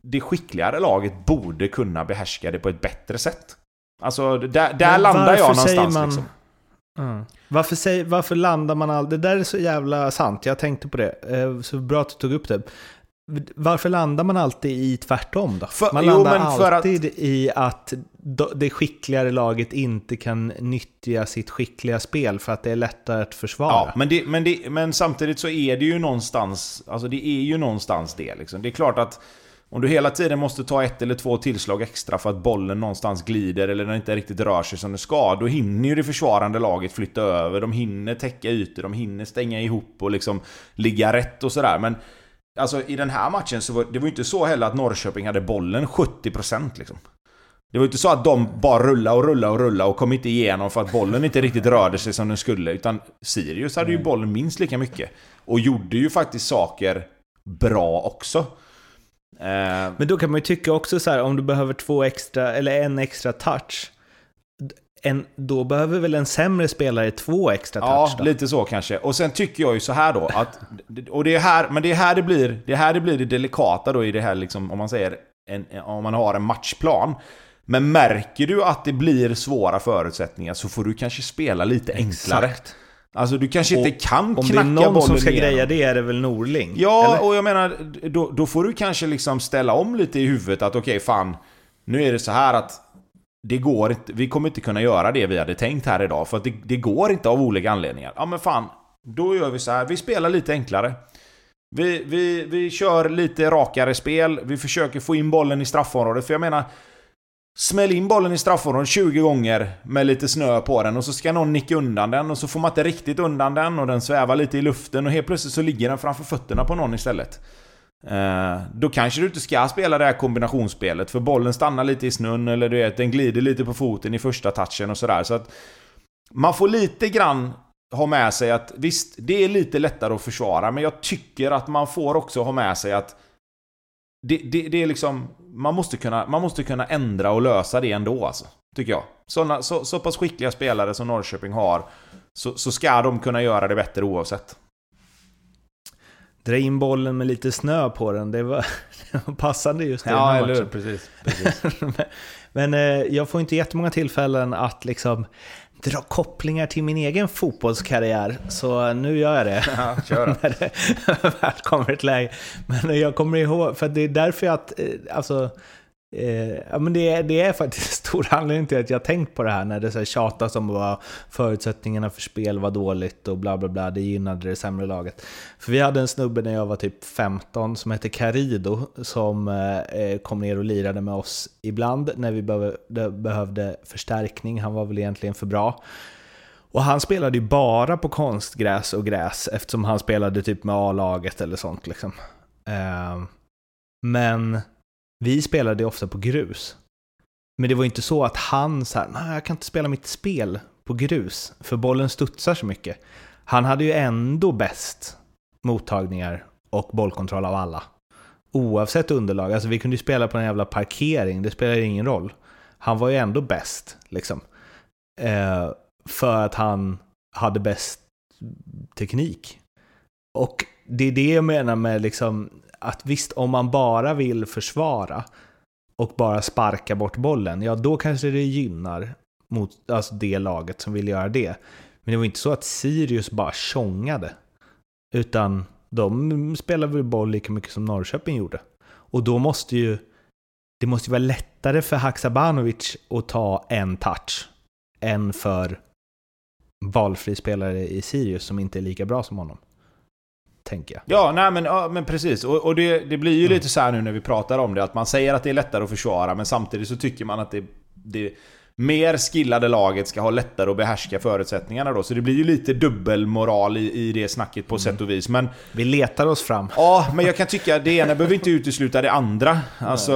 det skickligare laget borde kunna behärska det på ett bättre sätt. Alltså, där, där landar jag någonstans man... liksom. Mm. Varför, säger, varför landar man aldrig... Det där är så jävla sant, jag tänkte på det. Eh, så bra att du tog upp det. Varför landar man alltid i tvärtom då? För, man landar jo, alltid att... i att det skickligare laget inte kan nyttja sitt skickliga spel för att det är lättare att försvara. Ja, men, det, men, det, men samtidigt så är det ju någonstans, alltså det är ju någonstans det liksom. Det är klart att om du hela tiden måste ta ett eller två tillslag extra för att bollen någonstans glider eller den inte riktigt rör sig som den ska, då hinner ju det försvarande laget flytta över, de hinner täcka ytor, de hinner stänga ihop och liksom ligga rätt och sådär. Men Alltså i den här matchen så var det var ju inte så heller att Norrköping hade bollen 70% liksom. Det var inte så att de bara rullade och rullade och rullade och kom inte igenom för att bollen inte riktigt rörde sig som den skulle. Utan Sirius hade ju bollen minst lika mycket. Och gjorde ju faktiskt saker bra också. Eh, Men då kan man ju tycka också så här, om du behöver två extra, eller en extra touch en, då behöver väl en sämre spelare två extra touch Ja, då? lite så kanske. Och sen tycker jag ju så här då att... Och det är här, men det är här det blir det, här det, blir det delikata då i det här liksom, om man säger... En, om man har en matchplan. Men märker du att det blir svåra förutsättningar så får du kanske spela lite enklare. Exakt. Alltså du kanske inte kan knacka bollen Om det är någon som ska igenom. greja det är det väl Norling? Ja, eller? och jag menar, då, då, får du kanske liksom ställa om lite i huvudet att okej, okay, fan. Nu är det så här att det går inte, vi kommer inte kunna göra det vi hade tänkt här idag för att det, det, går inte av olika anledningar. Ja men fan, då gör vi så här. Vi spelar lite enklare. Vi, vi, vi kör lite rakare spel, vi försöker få in bollen i straffområdet. För jag menar, smäll in bollen i straffområdet 20 gånger med lite snö på den och så ska någon nicka undan den och så får man inte riktigt undan den och den svävar lite i luften och helt plötsligt så ligger den framför fötterna på någon istället. Eh, då kanske du inte ska spela det här kombinationsspelet för bollen stannar lite i snön eller du vet, den glider lite på foten i första touchen och sådär. Så att man får lite grann ha med sig att visst, det är lite lättare att försvara men jag tycker att man får också ha med sig att det, det, det är liksom... Man måste, kunna, man måste kunna ändra och lösa det ändå alltså. Tycker jag. Såna, så, så pass skickliga spelare som Norrköping har så, så ska de kunna göra det bättre oavsett dra in bollen med lite snö på den, det var, det var passande just i ja, den här matchen. Precis, precis. men, men eh, jag får inte jättemånga tillfällen att liksom dra kopplingar till min egen fotbollskarriär, så nu gör jag det. Ja, kör när det väl kommer ett läge. Men jag kommer ihåg, för det är därför jag eh, alltså, Eh, ja, men det, det är faktiskt stor anledning till att jag tänkt på det här när det så här tjatas om vad förutsättningarna för spel var dåligt och bla bla bla, det gynnade det sämre laget. För vi hade en snubbe när jag var typ 15 som hette Carido som eh, eh, kom ner och lirade med oss ibland när vi behövde, behövde förstärkning. Han var väl egentligen för bra. Och han spelade ju bara på konstgräs och gräs eftersom han spelade typ med A-laget eller sånt liksom. Eh, men vi spelade ofta på grus. Men det var inte så att han sa nej jag kan inte spela mitt spel på grus, för bollen studsar så mycket. Han hade ju ändå bäst mottagningar och bollkontroll av alla. Oavsett underlag. Alltså vi kunde ju spela på en jävla parkering, det spelar ingen roll. Han var ju ändå bäst, liksom. Eh, för att han hade bäst teknik. Och det är det jag menar med liksom att visst, om man bara vill försvara och bara sparka bort bollen, ja då kanske det gynnar mot alltså det laget som vill göra det. Men det var inte så att Sirius bara tjongade. Utan de spelade väl boll lika mycket som Norrköping gjorde. Och då måste ju det måste ju vara lättare för Haksabanovic att ta en touch än för valfri spelare i Sirius som inte är lika bra som honom. Tänker jag. Ja, nej men, ja, men precis. Och, och det, det blir ju mm. lite så här nu när vi pratar om det, att man säger att det är lättare att försvara, men samtidigt så tycker man att det, det mer skillade laget ska ha lättare att behärska förutsättningarna då. Så det blir ju lite dubbelmoral i, i det snacket på mm. sätt och vis. Men, Vi letar oss fram. Ja, men jag kan tycka att det ena behöver inte utesluta det andra. Alltså,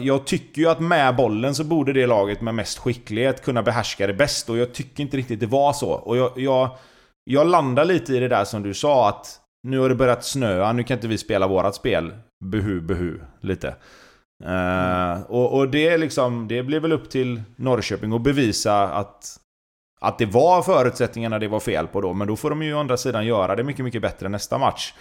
jag tycker ju att med bollen så borde det laget med mest skicklighet kunna behärska det bäst. Och jag tycker inte riktigt det var så. Och jag, jag, jag landar lite i det där som du sa att nu har det börjat snöa, nu kan inte vi spela vårat spel. Behu, behu, lite. Uh, och, och, det, liksom, det blir väl upp till Norrköping att bevisa att, att det var förutsättningarna det var fel på då. Men då får de ju å andra sidan göra det mycket, mycket bättre nästa match.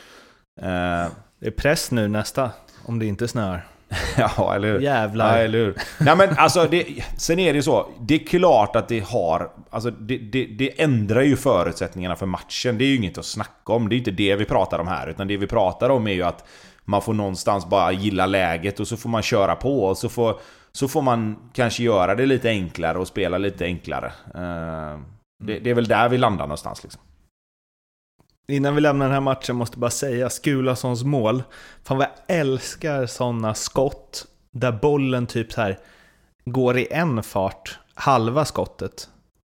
Uh, det är press nu nästa, om det inte snöar. ja, eller hur? Jävlar. Ja, eller hur? Nej, men alltså, det, sen är det ju så. Det är klart att det har... Alltså, det, det, det, ändrar ju förutsättningarna för matchen. Det är ju inget att snacka om. Det är inte det vi pratar om här. Utan det vi pratar om är ju att man får någonstans bara gilla läget och så får man köra på och så får, så får man kanske göra det lite enklare och spela lite enklare. Uh, det, det, är väl där vi landar någonstans liksom. Innan vi lämnar den här matchen måste jag bara säga Skulasons mål. Fan vad jag älskar sådana skott där bollen typ så här går i en fart, halva skottet.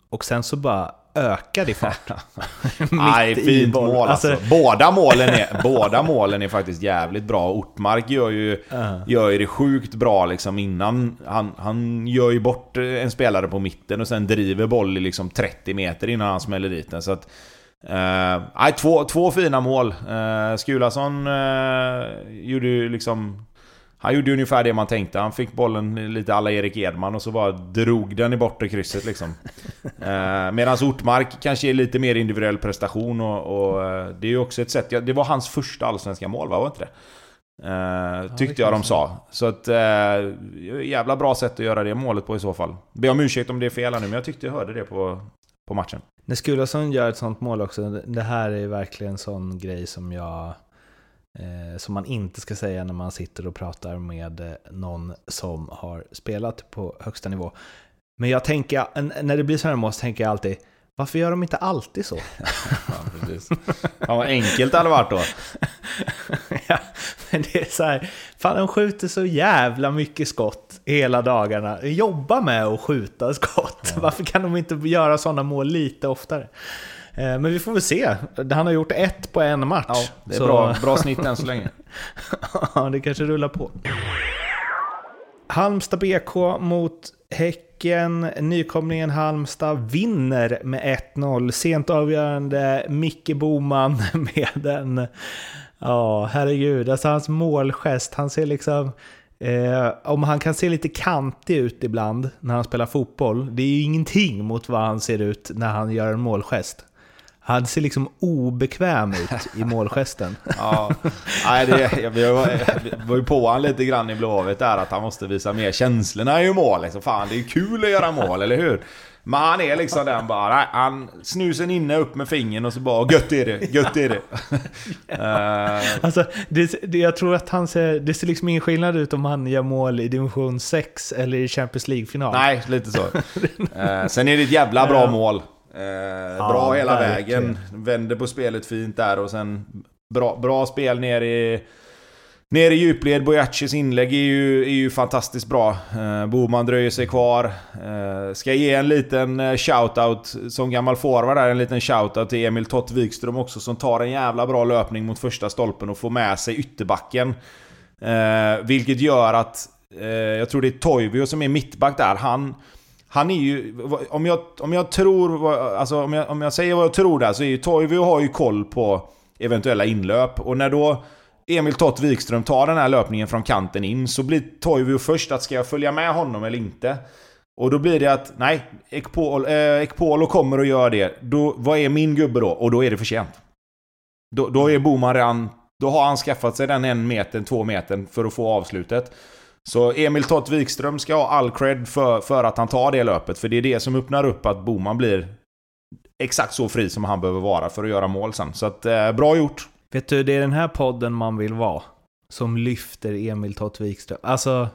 Och sen så bara ökar i fart. Nej, fint mål alltså. alltså. Båda, målen är, båda målen är faktiskt jävligt bra. Ortmark gör ju, uh. gör ju det sjukt bra liksom innan. Han, han gör ju bort en spelare på mitten och sen driver boll i liksom 30 meter innan han smäller dit den. Så att, uh, två, två fina mål. Uh, Skulason uh, gjorde ju liksom han gjorde ungefär det man tänkte. Han fick bollen lite alla Erik Edman och så bara drog den i bortre krysset liksom. eh, Medan Ortmark kanske är lite mer individuell prestation och, och eh, det är ju också ett sätt. Ja, det var hans första allsvenska mål, va? Var inte det? Eh, tyckte jag de sa. Så att... Eh, jävla bra sätt att göra det målet på i så fall. Be om ursäkt om det är fel här nu, men jag tyckte jag hörde det på, på matchen. När Skulason gör ett sånt mål också, det här är verkligen en sån grej som jag eh, som man inte ska säga när man sitter och pratar med eh, någon som har spelat på högsta nivå. Men jag tänker, när det blir sådana mål så tänker jag alltid, varför gör de inte alltid så? ja, precis. Ja, vad enkelt det hade varit då. ja, men det är så här, fan de skjuter så jävla mycket skott hela dagarna. Jobba med att skjuta skott. Ja. Varför kan de inte göra sådana mål lite oftare? Eh, men vi får väl se. Han har gjort ett på en match. Ja, det är så... bra, bra snitt än så länge. ja, det kanske rullar på. Halmstad BK mot Häcken. Nykomlingen Halmstad vinner med 1-0. Sent avgörande Micke Boman med en... Ja, herregud. Alltså hans målgest. Han ser liksom... Eh, om han kan se lite kantig ut ibland när han spelar fotboll, det är ju ingenting mot vad han ser ut när han gör en målgest. Han ser liksom obekväm ut i målgesten. ja, nej, det, vi var ju på honom lite grann i Blåvitt där att han måste visa mer känslorna i mål. Liksom, fan, det är kul att göra mål, eller hur? Men han är liksom den bara, nej, han snusen inne upp med fingern och så bara gött är det, gött är det. uh, alltså, det, det, jag tror att han ser, det ser liksom ingen skillnad ut om han gör mål i division 6 eller i Champions League-final. Nej, lite så. uh, sen är det ett jävla bra mål. Eh, ja, bra hela verkligen. vägen. Vänder på spelet fint där och sen bra, bra spel ner i... Ner i djupled, Bojacis inlägg är ju, är ju fantastiskt bra. Eh, Boman dröjer sig kvar. Eh, ska ge en liten eh, shoutout som gammal forward där, en liten shoutout till Emil Tott Wikström också som tar en jävla bra löpning mot första stolpen och får med sig ytterbacken. Eh, vilket gör att, eh, jag tror det är Toivio som är mittback där, han han är ju... Om jag, om jag tror... Alltså om jag, om jag säger vad jag tror där så är ju Toivio har ju koll på eventuella inlöp. Och när då Emil Tott Wikström tar den här löpningen från kanten in så blir Toivio först att ska jag följa med honom eller inte? Och då blir det att nej, Ekpolo, eh, Ekpolo kommer och gör det. Då, vad är min gubbe då? Och då är det för sent. Då, då är Boman redan... Då har han skaffat sig den en meter, två meter för att få avslutet. Så Emil Tott Wikström ska ha all cred för, för att han tar det löpet. För det är det som öppnar upp att Boman blir exakt så fri som han behöver vara för att göra mål sen. Så att, eh, bra gjort. Vet du, det är den här podden man vill vara. Som lyfter Emil Tott Wikström. Alltså,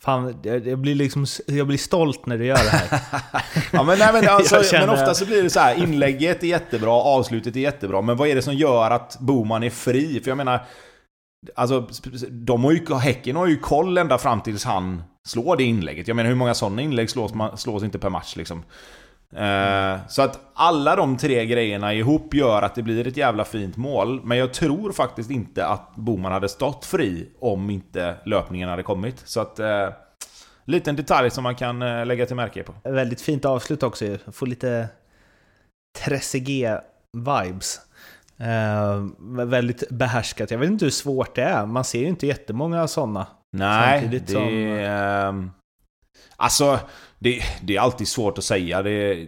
fan, jag, blir liksom, jag blir stolt när du gör det här. Ja, men, nej, men, alltså, känner- men ofta så blir det så här, inlägget är jättebra, avslutet är jättebra, men vad är det som gör att Boman är fri? För jag menar, alltså, de har ju, Häcken har ju koll ända fram tills han slår det inlägget. Jag menar, hur många sådana inlägg slås, man, slås inte per match liksom? Eh, så att alla de tre grejerna ihop gör att det blir ett jävla fint mål. Men jag tror faktiskt inte att Boman hade stått fri om inte löpningen hade kommit. Så att... Eh, liten detalj som man kan eh, lägga till märke på. Väldigt fint avslut också ju. Får lite Trezeguet-vibes. Eh, väldigt behärskat. Jag vet inte hur svårt det är. Man ser ju inte jättemånga sådana. Nej, Samtidigt det... som- ehm, alltså, det, det är alltid svårt att säga. Det,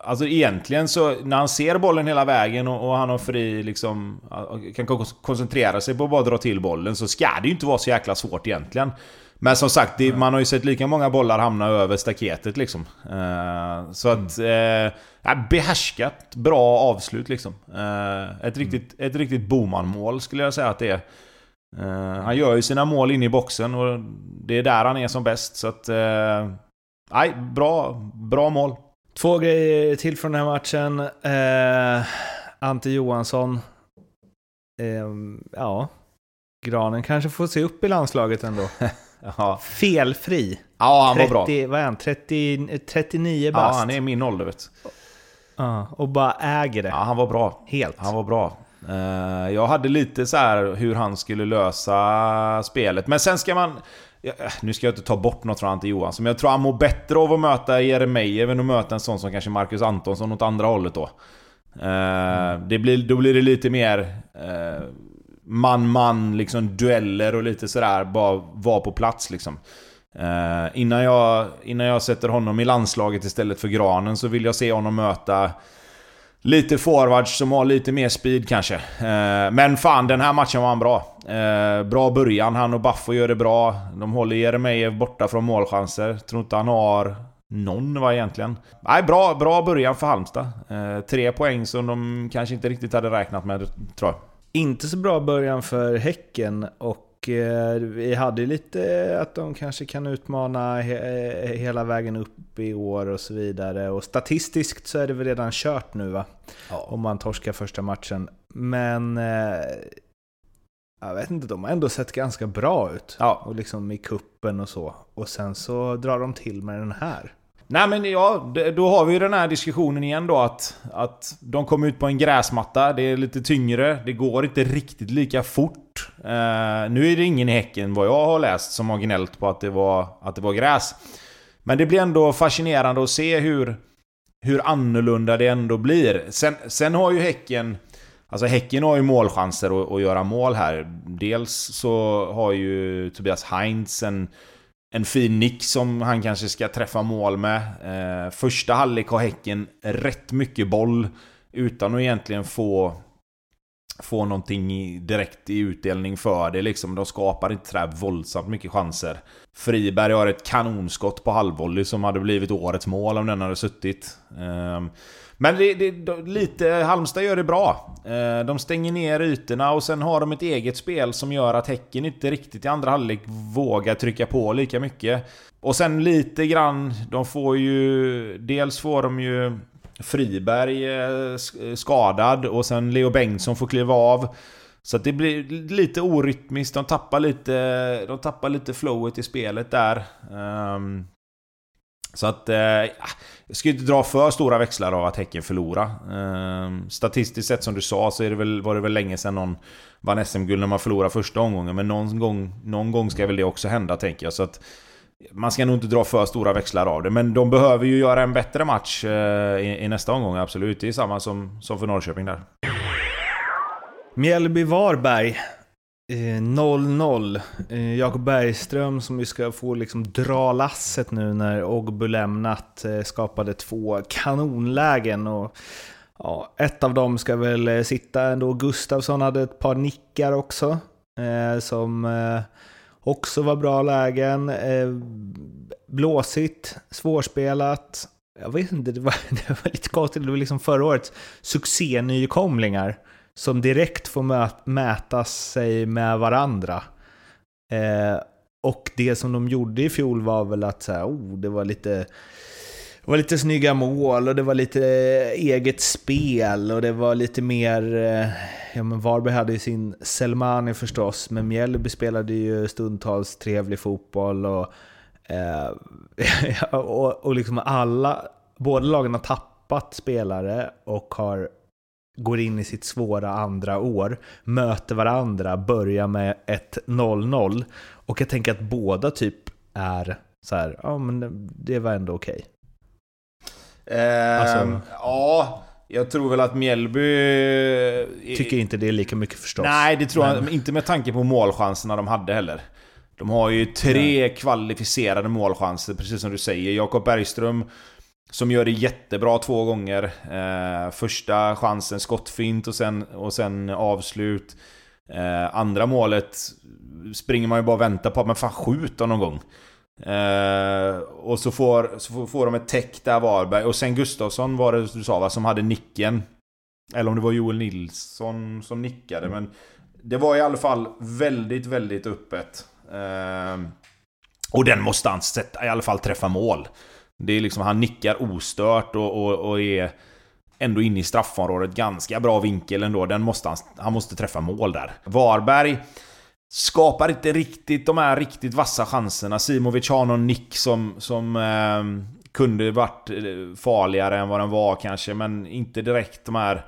alltså egentligen så, när han ser bollen hela vägen och, och han har fri liksom... Kan kon- koncentrera sig på att bara dra till bollen så ska det ju inte vara så jäkla svårt egentligen. Men som sagt, det, man har ju sett lika många bollar hamna över staketet liksom. Eh, så att... Mm. Uh, behärskat, bra avslut liksom. Eh, ett, riktigt, ett riktigt Boman-mål skulle jag säga att det är. Eh, han gör ju sina mål inne i boxen och det är där han är som bäst. Så att... eh, Nej, bra, bra mål. Två grejer till från den här matchen. Eh, Ante Johansson. Eh, ja. Granen kanske får se upp i landslaget ändå. Ja, Felfri. ja han var bra. 30, vad är han? 30, 39 Ja, bast. han är min ålder vet. Ja, och bara äger det. Ja, han var bra. Helt. Han var bra. Eh, jag hade lite så här hur han skulle lösa spelet. Men sen ska man... ja, Nu ska jag inte ta bort något från Ante Johansson, men jag tror han mår bättre av att möta Jeremejeff än att möta en sån som kanske Marcus Antonsson åt andra hållet då. Eh, det blir, då blir det lite mer eh, man-man, liksom dueller och lite sådär, bara vara på plats liksom. Eh, innan, jag, innan jag sätter honom i landslaget istället för Granen så vill jag se honom möta Lite forwards som har lite mer speed kanske. Eh, men fan, den här matchen var han bra. Eh, bra början. Han och Baffo gör det bra. De håller Jeremejeff borta från målchanser. Tror inte han har någon va egentligen. Nej, bra, bra början för Halmstad. Eh, tre poäng som de kanske inte riktigt hade räknat med, tror jag. Inte så bra början för Häcken och eh, vi hade lite att de kanske kan utmana he eh, hela vägen upp i år och så vidare. Och statistiskt så är det väl redan kört nu va? Om man torskar första matchen. Men eh, jag vet inte, de har ändå sett ganska bra ut. Ja. Och liksom i kuppen och så. Och sen så drar de till med den här. Nej men ja, då har vi ju den här diskussionen igen då att, att de kom ut på en gräsmatta, det är lite tyngre, det går inte riktigt lika fort. Eh, nu är det ingen i Häcken, vad jag har läst, som har gnällt på att det var, att det var gräs. Men det blir ändå fascinerande att se hur, hur annorlunda det ändå blir. Sen, sen har ju Häcken... Alltså Häcken har ju målchanser att, att göra mål här. Dels så har ju Tobias Heinz en, en fin nick som han kanske ska träffa mål med. Eh, första halvlek har Häcken rätt mycket boll utan att egentligen få få någonting direkt i utdelning för det liksom. De skapar inte sådär våldsamt mycket chanser. Friberg har ett kanonskott på halvvolley som hade blivit årets mål om den hade suttit. Ehm, men det, det, lite, Halmstad gör det bra. Ehm, de stänger ner ytorna och sen har de ett eget spel som gör att Häcken inte riktigt i andra halvlek vågar trycka på lika mycket. Och sen lite grann, de får ju... Dels får de ju Friberg eh, skadad och sen Leo Bengtsson får kliva av. Så att det blir lite orytmiskt, de tappar lite, de tappar lite flowet i spelet där. Ehm, så att... Eh, jag ska ju inte dra för stora växlar av att Häcken förlorar. Ehm, statistiskt sett som du sa så är det väl, var det väl länge sedan någon vann SM-guld när man förlorade första omgången. Men någon gång, någon gång ska väl det också hända tänker jag. Så att man ska nog inte dra för stora växlar av det. Men de behöver ju göra en bättre match eh, i, i nästa omgång, absolut. Det är samma som, som för Norrköping där. Mjällby-Varberg. Eh, 0-0. Eh, Jakob Bergström som ju ska få liksom dra lasset nu när Ogbu lämnat skapade två kanonlägen. Och, ja, ett av dem ska väl sitta ändå. Gustavsson hade ett par nickar också. Eh, som eh, också var bra lägen. Eh, blåsigt, svårspelat. Jag vet inte, det var, det var lite konstigt. Det var liksom förra årets succé-nykomlingar som direkt får mö mäta sig med varandra. Eh, och det som de gjorde i fjol var väl att så här, oh, det var lite det var lite snygga mål och det var lite eh, eget spel och det var lite mer... Eh, ja men Varberg hade ju sin Selmani förstås, men Mjällby spelade ju stundtals trevlig fotboll och... Eh, och, och liksom alla... Båda lagen har tappat spelare och har går in i sitt svåra andra år, möter varandra, börjar med ett 0-0. Och jag tänker att båda typ är så här, ja men det var ändå okej. Okay. Eh, alltså, ja, jag tror väl att Mjällby... Tycker inte det är lika mycket förstås. Nej, det tror men... jag inte med tanke på målchanserna de hade heller. De har ju tre Nej. kvalificerade målchanser, precis som du säger. Jakob Bergström som gör det jättebra två gånger. Eh, första chansen skottfint och sen, och sen avslut. Eh, andra målet springer man ju bara och väntar på, men fan skjut någon gång. Eh, och så får, så får, de ett täck där Varberg. Och sen Gustafsson var det du sa va, som hade nicken. Eller om det var Joel Nilsson som nickade. Men det var i alla fall väldigt, väldigt öppet. Eh, och den måste han sätta, i alla fall träffa mål. Det är liksom, han nickar ostört och, och, och är ändå inne i straffområdet. Ganska bra vinkel ändå. Den måste han, han måste träffa mål där. Varberg skapar inte riktigt de här riktigt vassa chanserna. Simovic har någon nick som, som eh, kunde varit eh, farligare än vad den var kanske, men inte direkt de här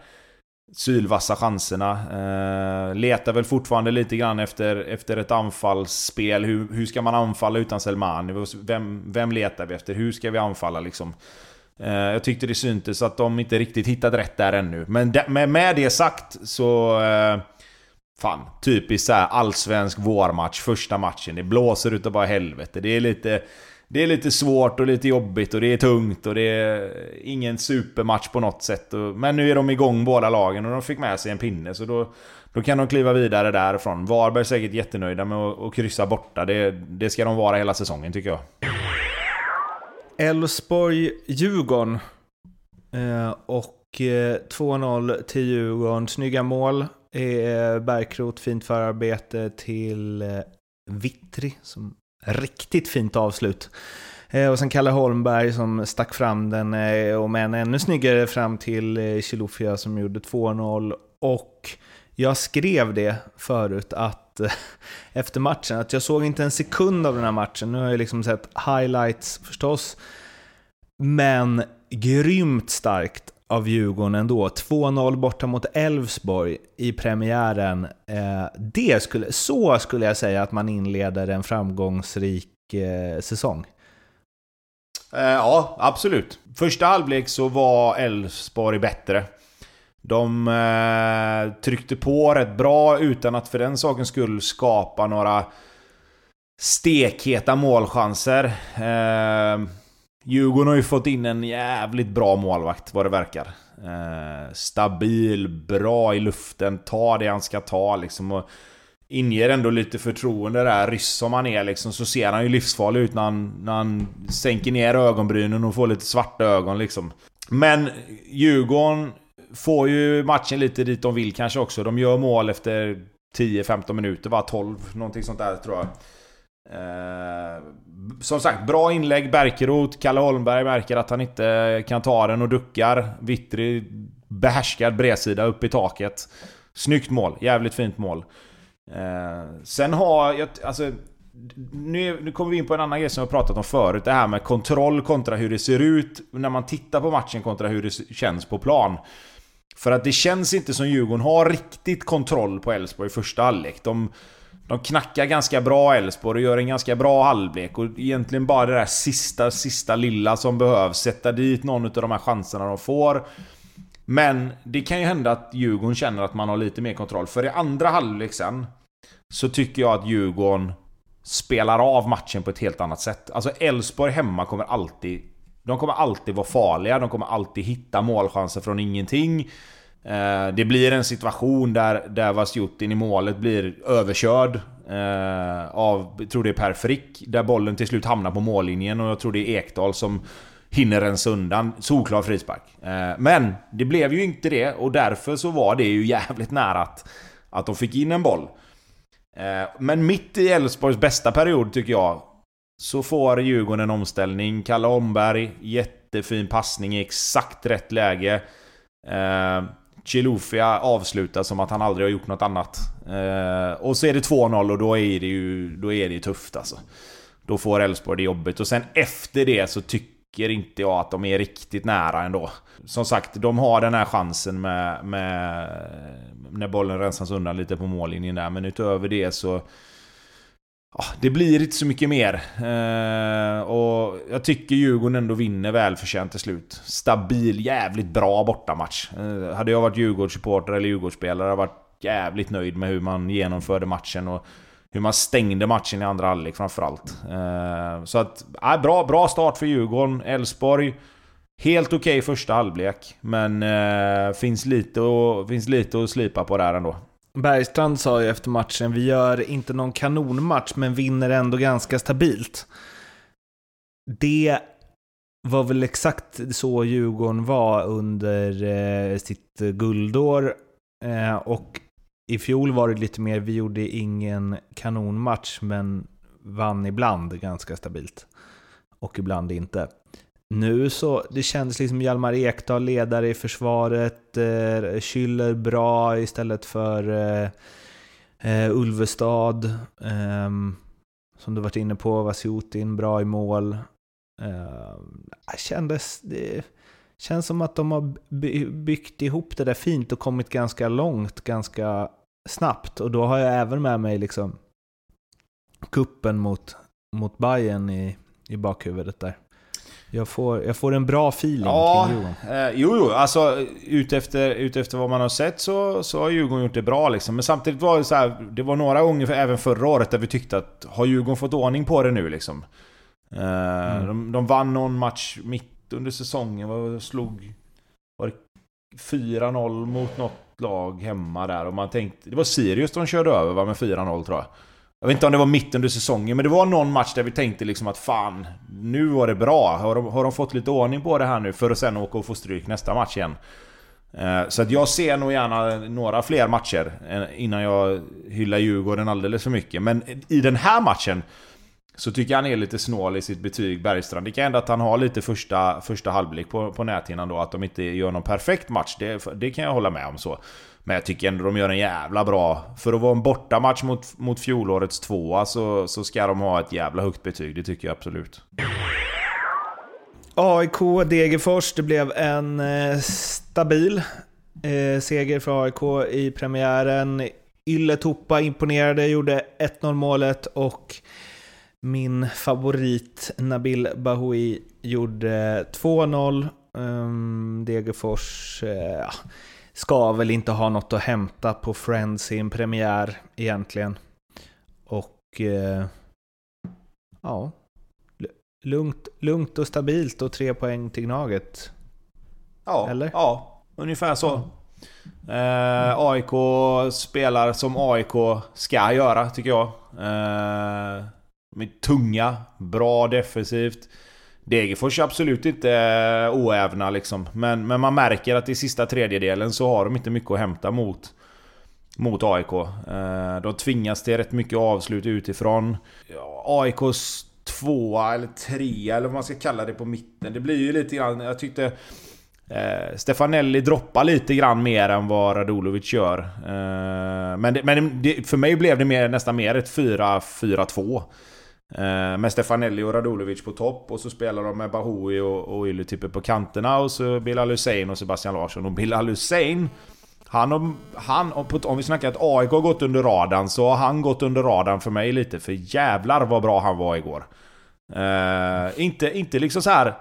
sylvassa chanserna. Eh, letar väl fortfarande lite grann efter, efter ett anfallsspel. Hur, hur ska man anfalla utan Selmani? Vem, vem letar vi efter? Hur ska vi anfalla liksom? Eh, jag tyckte det syntes att de inte riktigt hittat rätt där ännu. Men de, med, med det sagt så... Eh, fan, typiskt såhär allsvensk vårmatch, första matchen. Det blåser utav bara helvete. Det är lite det är lite svårt och lite jobbigt och det är tungt och det är ingen supermatch på något sätt. Men nu är de igång båda lagen och de fick med sig en pinne så då, då kan de kliva vidare därifrån. Varberg är säkert jättenöjda med att, att kryssa borta. Det, det ska de vara hela säsongen tycker jag. Elfsborg-Djurgården. Eh, och eh, 2-0 till Djurgården. Snygga mål. Eh, Bergkrot, fint förarbete till eh, Vittri som Riktigt fint avslut. Eh, och sen Kalle Holmberg som stack fram den, eh, och men ännu snyggare fram till Chilufya som gjorde 2-0. Och jag skrev det förut att efter matchen, att jag såg inte en sekund av den här matchen. Nu har jag liksom sett highlights förstås. Men grymt starkt av Djurgården ändå. 2-0 borta mot Elfsborg i premiären. Eh, det skulle, så skulle jag säga att man inleder en framgångsrik eh, säsong. Eh, ja, absolut. Första halvlek så var Elfsborg bättre. De eh, tryckte på rätt bra utan att för den sakens skull skapa några stekheta målchanser. Eh, Djurgården har ju fått in en jävligt bra målvakt vad det verkar. Eh, stabil, bra i luften, tar det han ska ta liksom. Och inger ändå lite förtroende där. Ryss som han är liksom, så ser han ju livsfarlig ut när han, när han sänker ner ögonbrynen och får lite svarta ögon liksom. Men Djurgården får ju matchen lite dit de vill kanske också. De gör mål efter 10-15 minuter, va? 12, någonting sånt där tror jag. Eh, som sagt, bra inlägg. Berkerot, Kalle Holmberg märker att han inte kan ta den och duckar. Vittri behärskad bredsida upp i taket. Snyggt mål. Jävligt fint mål. Eh, sen har jag... Alltså, nu, nu kommer vi in på en annan grej som jag pratat om förut. Det här med kontroll kontra hur det ser ut när man tittar på matchen kontra hur det känns på plan. För att det känns inte som Djurgården har riktigt kontroll på Elfsborg i första halvlek. De de knackar ganska bra Elfsborg och gör en ganska bra halvlek. Och egentligen bara det där sista, sista lilla som behövs. Sätta dit någon av de här chanserna de får. Men det kan ju hända att Djurgården känner att man har lite mer kontroll. För i andra halvlek sen... så tycker jag att Djurgården spelar av matchen på ett helt annat sätt. Alltså Elfsborg hemma kommer alltid... De kommer alltid vara farliga, de kommer alltid hitta målchanser från ingenting. Eh, det blir en situation där, där Vasjutin i målet blir överkörd eh, av, jag tror det är Per Frick, där bollen till slut hamnar på mållinjen och jag tror det är Ekdal som hinner rensa undan. Solklar frispark. Eh, men det blev ju inte det och därför så var det ju jävligt nära att, att de fick in en boll. Men mitt i Elfsborgs bästa period tycker jag så får Djurgården en omställning. Kalle Omberg, jättefin passning i exakt rätt läge. Eh, Chilufya avslutar som att han aldrig har gjort något annat. Eh, och så är det 2-0 och då är det ju då är det tufft alltså. Då får Elfsborg det jobbigt. Och sen efter det så tycker inte jag att de är riktigt nära ändå. Som sagt, de har den här chansen med, med när bollen rensas undan lite på mållinjen där. Men utöver det så... Ja, det blir inte så mycket mer. Eh, och jag tycker Djurgården ändå vinner välförtjänt till slut. Stabil, jävligt bra bortamatch. Eh, hade jag varit Djurgårdssupporter eller Djurgårdsspelare hade jag varit jävligt nöjd med hur man genomförde matchen och hur man stängde matchen i andra halvlek framförallt. Eh, så att, bra, bra start för Djurgården. Elfsborg Helt okej okay första halvlek, men eh, finns, lite och, finns lite att slipa på där ändå. Bergstrand sa ju efter matchen, vi gör inte någon kanonmatch, men vinner ändå ganska stabilt. Det var väl exakt så Djurgården var under eh, sitt guldår. Eh, och i fjol var det lite mer, vi gjorde ingen kanonmatch, men vann ibland ganska stabilt. Och ibland inte. Nu så, det kändes liksom Hjalmar Ekdal ledare i försvaret, eh, Schüller bra istället för eh, eh, Ulvestad. Eh, som du varit inne på, Vasjutin bra i mål. Eh, kändes, det känns som att de har byggt ihop det där fint och kommit ganska långt ganska snabbt. Och då har jag även med mig liksom kuppen mot, mot Bayern i, i bakhuvudet där. Jag får, jag får en bra feeling ja, kring Djurgården. Eh, jo, jo, alltså utefter, utefter vad man har sett så, så har Djurgården gjort det bra liksom. Men samtidigt var det så här, det var några gånger även förra året där vi tyckte att har Djurgården fått ordning på det nu liksom? Eh, mm. de, de vann någon match mitt under säsongen, vad slog... Var det 4-0 mot något lag hemma där och man tänkte... Det var Sirius de körde över va, med 4-0 tror jag. Jag vet inte om det var mitt under säsongen, men det var någon match där vi tänkte liksom att fan, nu var det bra. Har de, har de fått lite ordning på det här nu för att sen åka och få stryk nästa match igen? Eh, så att jag ser nog gärna några fler matcher eh, innan jag hyllar Djurgården alldeles för mycket. Men i den här matchen så tycker jag han är lite snål i sitt betyg, Bergstrand. Det kan hända att han har lite första, första halvlek på, på näthinnan då, att de inte gör någon perfekt match. Det, det kan jag hålla med om så. Men jag tycker ändå de gör en jävla bra... För att vara en bortamatch mot, mot fjolårets tvåa så, så ska de ha ett jävla högt betyg. Det tycker jag absolut. AIK Degerfors. Det blev en eh, stabil eh, seger för AIK i premiären. Ylle Toppa imponerade, gjorde 1-0 målet och min favorit Nabil Bahoui gjorde 2-0. Um, ehm, Degerfors... Eh, ska väl inte ha något att hämta på Friends i en premiär egentligen. Och eh, ja, lugnt, lugnt och stabilt och tre poäng till Gnaget. Ja, Eller? ja ungefär så. Eh, AIK spelar som AIK ska göra, tycker jag. De är tunga, bra defensivt. Degerfors är absolut inte eh, oävna liksom. Men, men man märker att i sista tredjedelen så har de inte mycket att hämta mot, mot AIK. Eh, de tvingas till rätt mycket avslut utifrån. AIKs tvåa eller trea eller vad man ska kalla det på mitten. Det blir ju lite grann... Jag tyckte... Eh, Stefanelli droppar lite grann mer än vad Radulovic gör. Eh, men det, men det, för mig blev det mer, nästan mer ett 4-4-2. Eh, med Stefanelli och Radulovic på topp och så spelar de med Bahoui och, och Ylötyper på kanterna och så Bilal Hussein och Sebastian Larsson. Och Bilal Hussein han, han, om vi snackar att AIK har gått under radarn så har han gått under radarn för mig lite. För jävlar vad bra han var igår. Eh, inte, inte liksom så här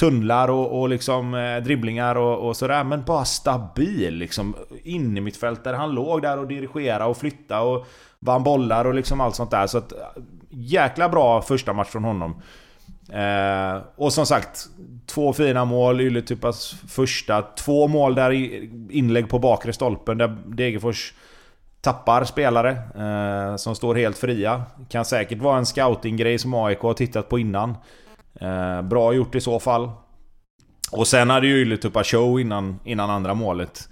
tunnlar och, och liksom eh, dribblingar och, och sådär. Men bara stabil liksom. In i mitt fält där han låg där och dirigerade och flyttade och vann bollar och liksom allt sånt där. Så att, jäkla bra första match från honom. Eh, och som sagt, två fina mål. Ylätupas första. Två mål där inlägg på bakre stolpen där Degerfors tappar spelare eh, som står helt fria. Kan säkert vara en scouting-grej som AIK har tittat på innan. Eh, bra gjort i så fall. Och sen hade ju Ylätupa show innan, innan andra målet.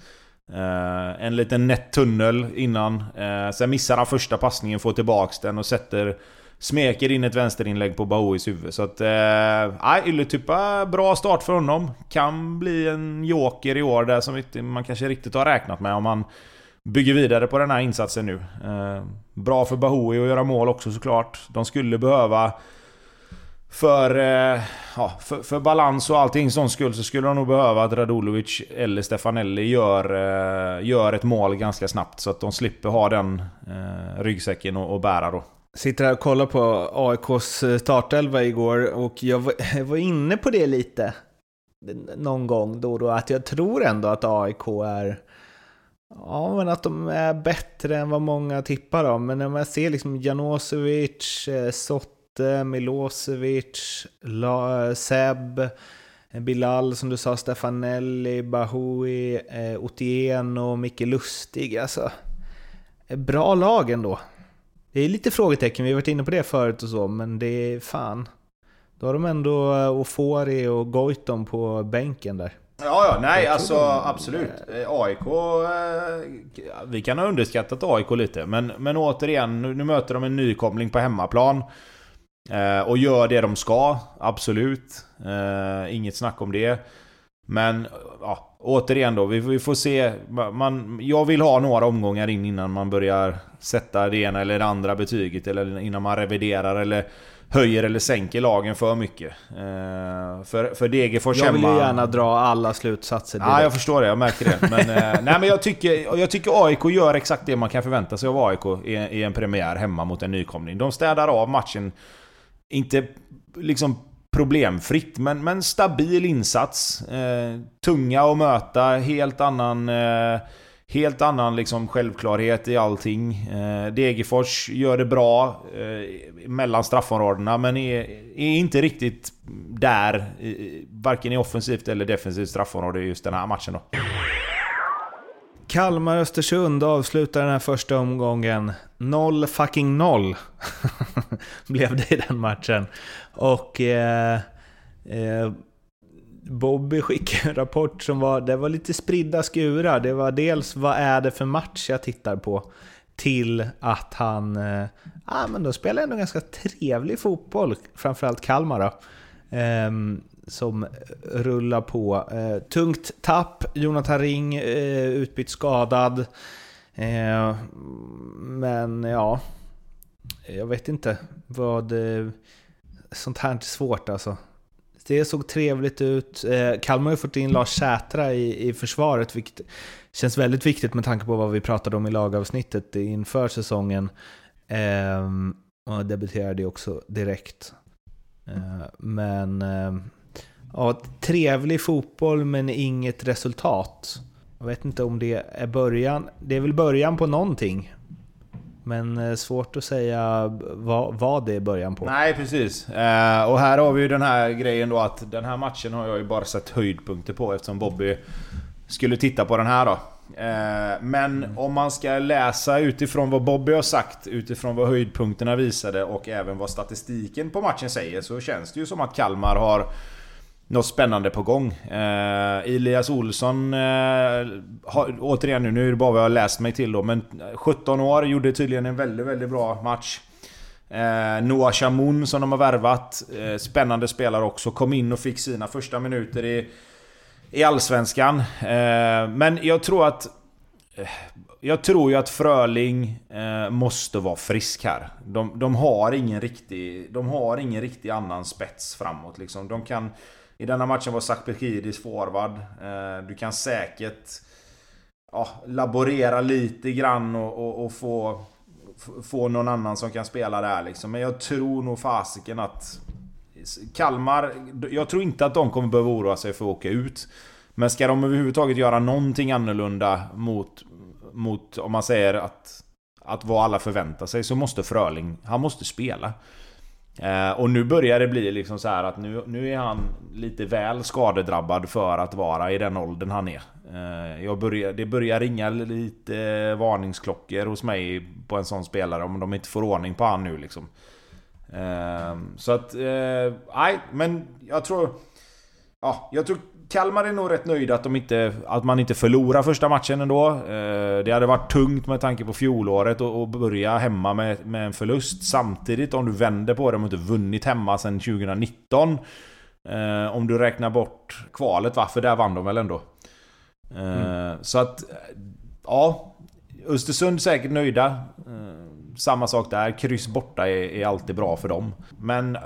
Eh, en liten nätt tunnel innan. Eh, sen missar han första passningen, får tillbaks den och sätter... Smeker in ett vänsterinlägg på Baouis huvud. Så att... Eh, nej, eh, Ylletupa, bra start för honom. Kan bli en joker i år där som inte man kanske riktigt har räknat med om man bygger vidare på den här insatsen nu. Eh, bra för Bahoui att göra mål också såklart. De skulle behöva... För, eh, ja, för, för, balans och allting sån skull så skulle de nog behöva att Radulovic eller Stefanelli gör, eh, gör ett mål ganska snabbt. Så att de slipper ha den eh, ryggsäcken att bära då. Sitter här och kollar på AIKs eh, startelva igår och jag var, jag var inne på det lite. Någon gång då och då. Att jag tror ändå att AIK är Ja, men att de är bättre än vad många tippar om. Men när man ser liksom Janosevic, eh, Sotte, Milosevic, La, Seb, Bilal som du sa, Stefanelli, Bahoui, eh, Otieno, Micke Lustig. Alltså, bra lag ändå. Det är lite frågetecken, vi har varit inne på det förut och så, men det är fan. Då har de ändå eh, Ofori och Goitom på bänken där. Ja, ja, nej alltså absolut. Eh, AIK... Eh, vi kan ha underskattat AIK lite. Men, men återigen, nu möter de en nykomling på hemmaplan. Eh, och gör det de ska, absolut. Eh, inget snack om det. Men ja, återigen då, vi, vi får se. Man, jag vill ha några omgångar in innan man börjar sätta det ena eller det andra betyget. Eller innan man reviderar eller höjer eller sänker lagen för mycket. Eh, för, för Degerfors. Jag vill ju gärna dra alla slutsatser direkt. Ja, jag förstår det. Jag märker det. Men, eh, nej, men jag, tycker, jag tycker AIK gör exakt det man kan förvänta sig av AIK i, i en premiär hemma mot en nykomling. De städar av matchen, inte liksom problemfritt, men, men stabil insats. Eh, tunga att möta, helt annan... Eh, Helt annan liksom självklarhet i allting. Eh, Degerfors gör det bra eh, mellan straffområdena men är, är inte riktigt där. Eh, varken i offensivt eller defensivt straffområde just den här matchen då. Kalmar-Östersund avslutar den här första omgången. Noll fucking noll blev det i den matchen. Och... Eh, eh, Bobby skickade en rapport som var, det var lite spridda skurar. Det var dels vad är det för match jag tittar på, till att han, eh, ja men då spelar ändå ganska trevlig fotboll, framförallt Kalmar då. Eh, som rullar på. Eh, tungt tapp, Jonathan Ring eh, utbytt skadad. Eh, men ja, jag vet inte vad... Eh, sånt här är inte svårt alltså. Det såg trevligt ut. Eh, Kalmar har ju fått in Lars Sätra i, i försvaret, vilket känns väldigt viktigt med tanke på vad vi pratade om i lagavsnittet inför säsongen. Eh, och debuterade också direkt. Eh, men eh, ja, trevlig fotboll men inget resultat. Jag vet inte om det är början. Det är väl början på någonting. Men eh, svårt att säga vad, vad det är början på. Nej, precis. Eh, och här har vi ju den här grejen då att den här matchen har jag ju bara sett höjdpunkter på eftersom Bobby skulle titta på den här då. Eh, men mm. om man ska läsa utifrån vad Bobby har sagt, utifrån vad höjdpunkterna visade och även vad statistiken på matchen säger så känns det ju som att Kalmar har något spännande på gång. Eh, Elias Olsson, eh, har, återigen nu, nu är det bara vad jag har läst mig till då, men 17 år, gjorde tydligen en väldigt, väldigt bra match. Eh, Noah Chamoun som de har värvat, eh, spännande spelare också, kom in och fick sina första minuter i, i Allsvenskan. Eh, men jag tror att... Eh, jag tror ju att Fröling eh, måste vara frisk här. De, de, har ingen riktig, de har ingen riktig annan spets framåt liksom. De kan... I denna matchen var Sakpekidis forward. Eh, du kan säkert ja, laborera lite grann och, och, och, få, få någon annan som kan spela där liksom. Men jag tror nog fasiken att Kalmar, jag tror inte att de kommer behöva oroa sig för att åka ut. Men ska de överhuvudtaget göra någonting annorlunda mot, mot om man säger att, att vad alla förväntar sig, så måste Fröling, han måste spela. Eh, och nu börjar det bli liksom så att nu, nu är han lite väl skadedrabbad för att vara i den åldern han är. Eh, jag börjar, det börjar ringa lite varningsklockor hos mig på en sån spelare om de inte får ordning på han nu liksom. Eh, så att, eh, nej men jag tror... Ja, jag tror Kalmar är nog rätt nöjda att, de inte, att man inte förlorar första matchen ändå. Eh, det hade varit tungt med tanke på fjolåret att börja hemma med, med en förlust. Samtidigt om du vänder på det, de har inte vunnit hemma sedan 2019. Eh, om du räknar bort kvalet, va? För där vann de väl ändå? Mm. Så att... Ja. Östersund säkert nöjda. Samma sak där. Kryss borta är, är alltid bra för dem. Men eh,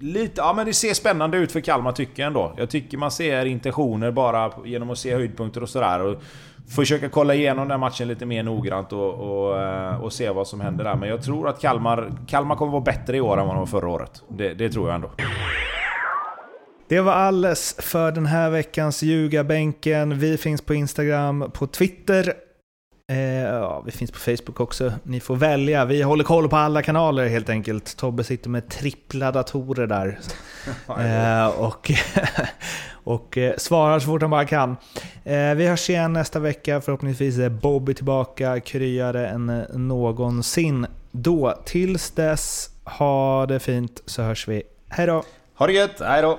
lite, ja men det ser spännande ut för Kalmar tycker jag ändå. Jag tycker man ser intentioner bara genom att se höjdpunkter och sådär. Och försöka kolla igenom den matchen lite mer noggrant och, och, eh, och, se vad som händer där. Men jag tror att Kalmar, Kalmar kommer vara bättre i år än vad de var förra året. Det, det tror jag ändå. Det var alles för den här veckans Ljugarbänken. Vi finns på Instagram, på Twitter Eh, ja, vi finns på Facebook också. Ni får välja. Vi håller koll på alla kanaler helt enkelt. Tobbe sitter med trippla datorer där. eh, och och eh, svarar så fort han bara kan. Eh, vi hörs igen nästa vecka. Förhoppningsvis är Bobby tillbaka kryare än någonsin då. Tills dess, ha det fint så hörs vi. Hej då! Ha det gött, hej då!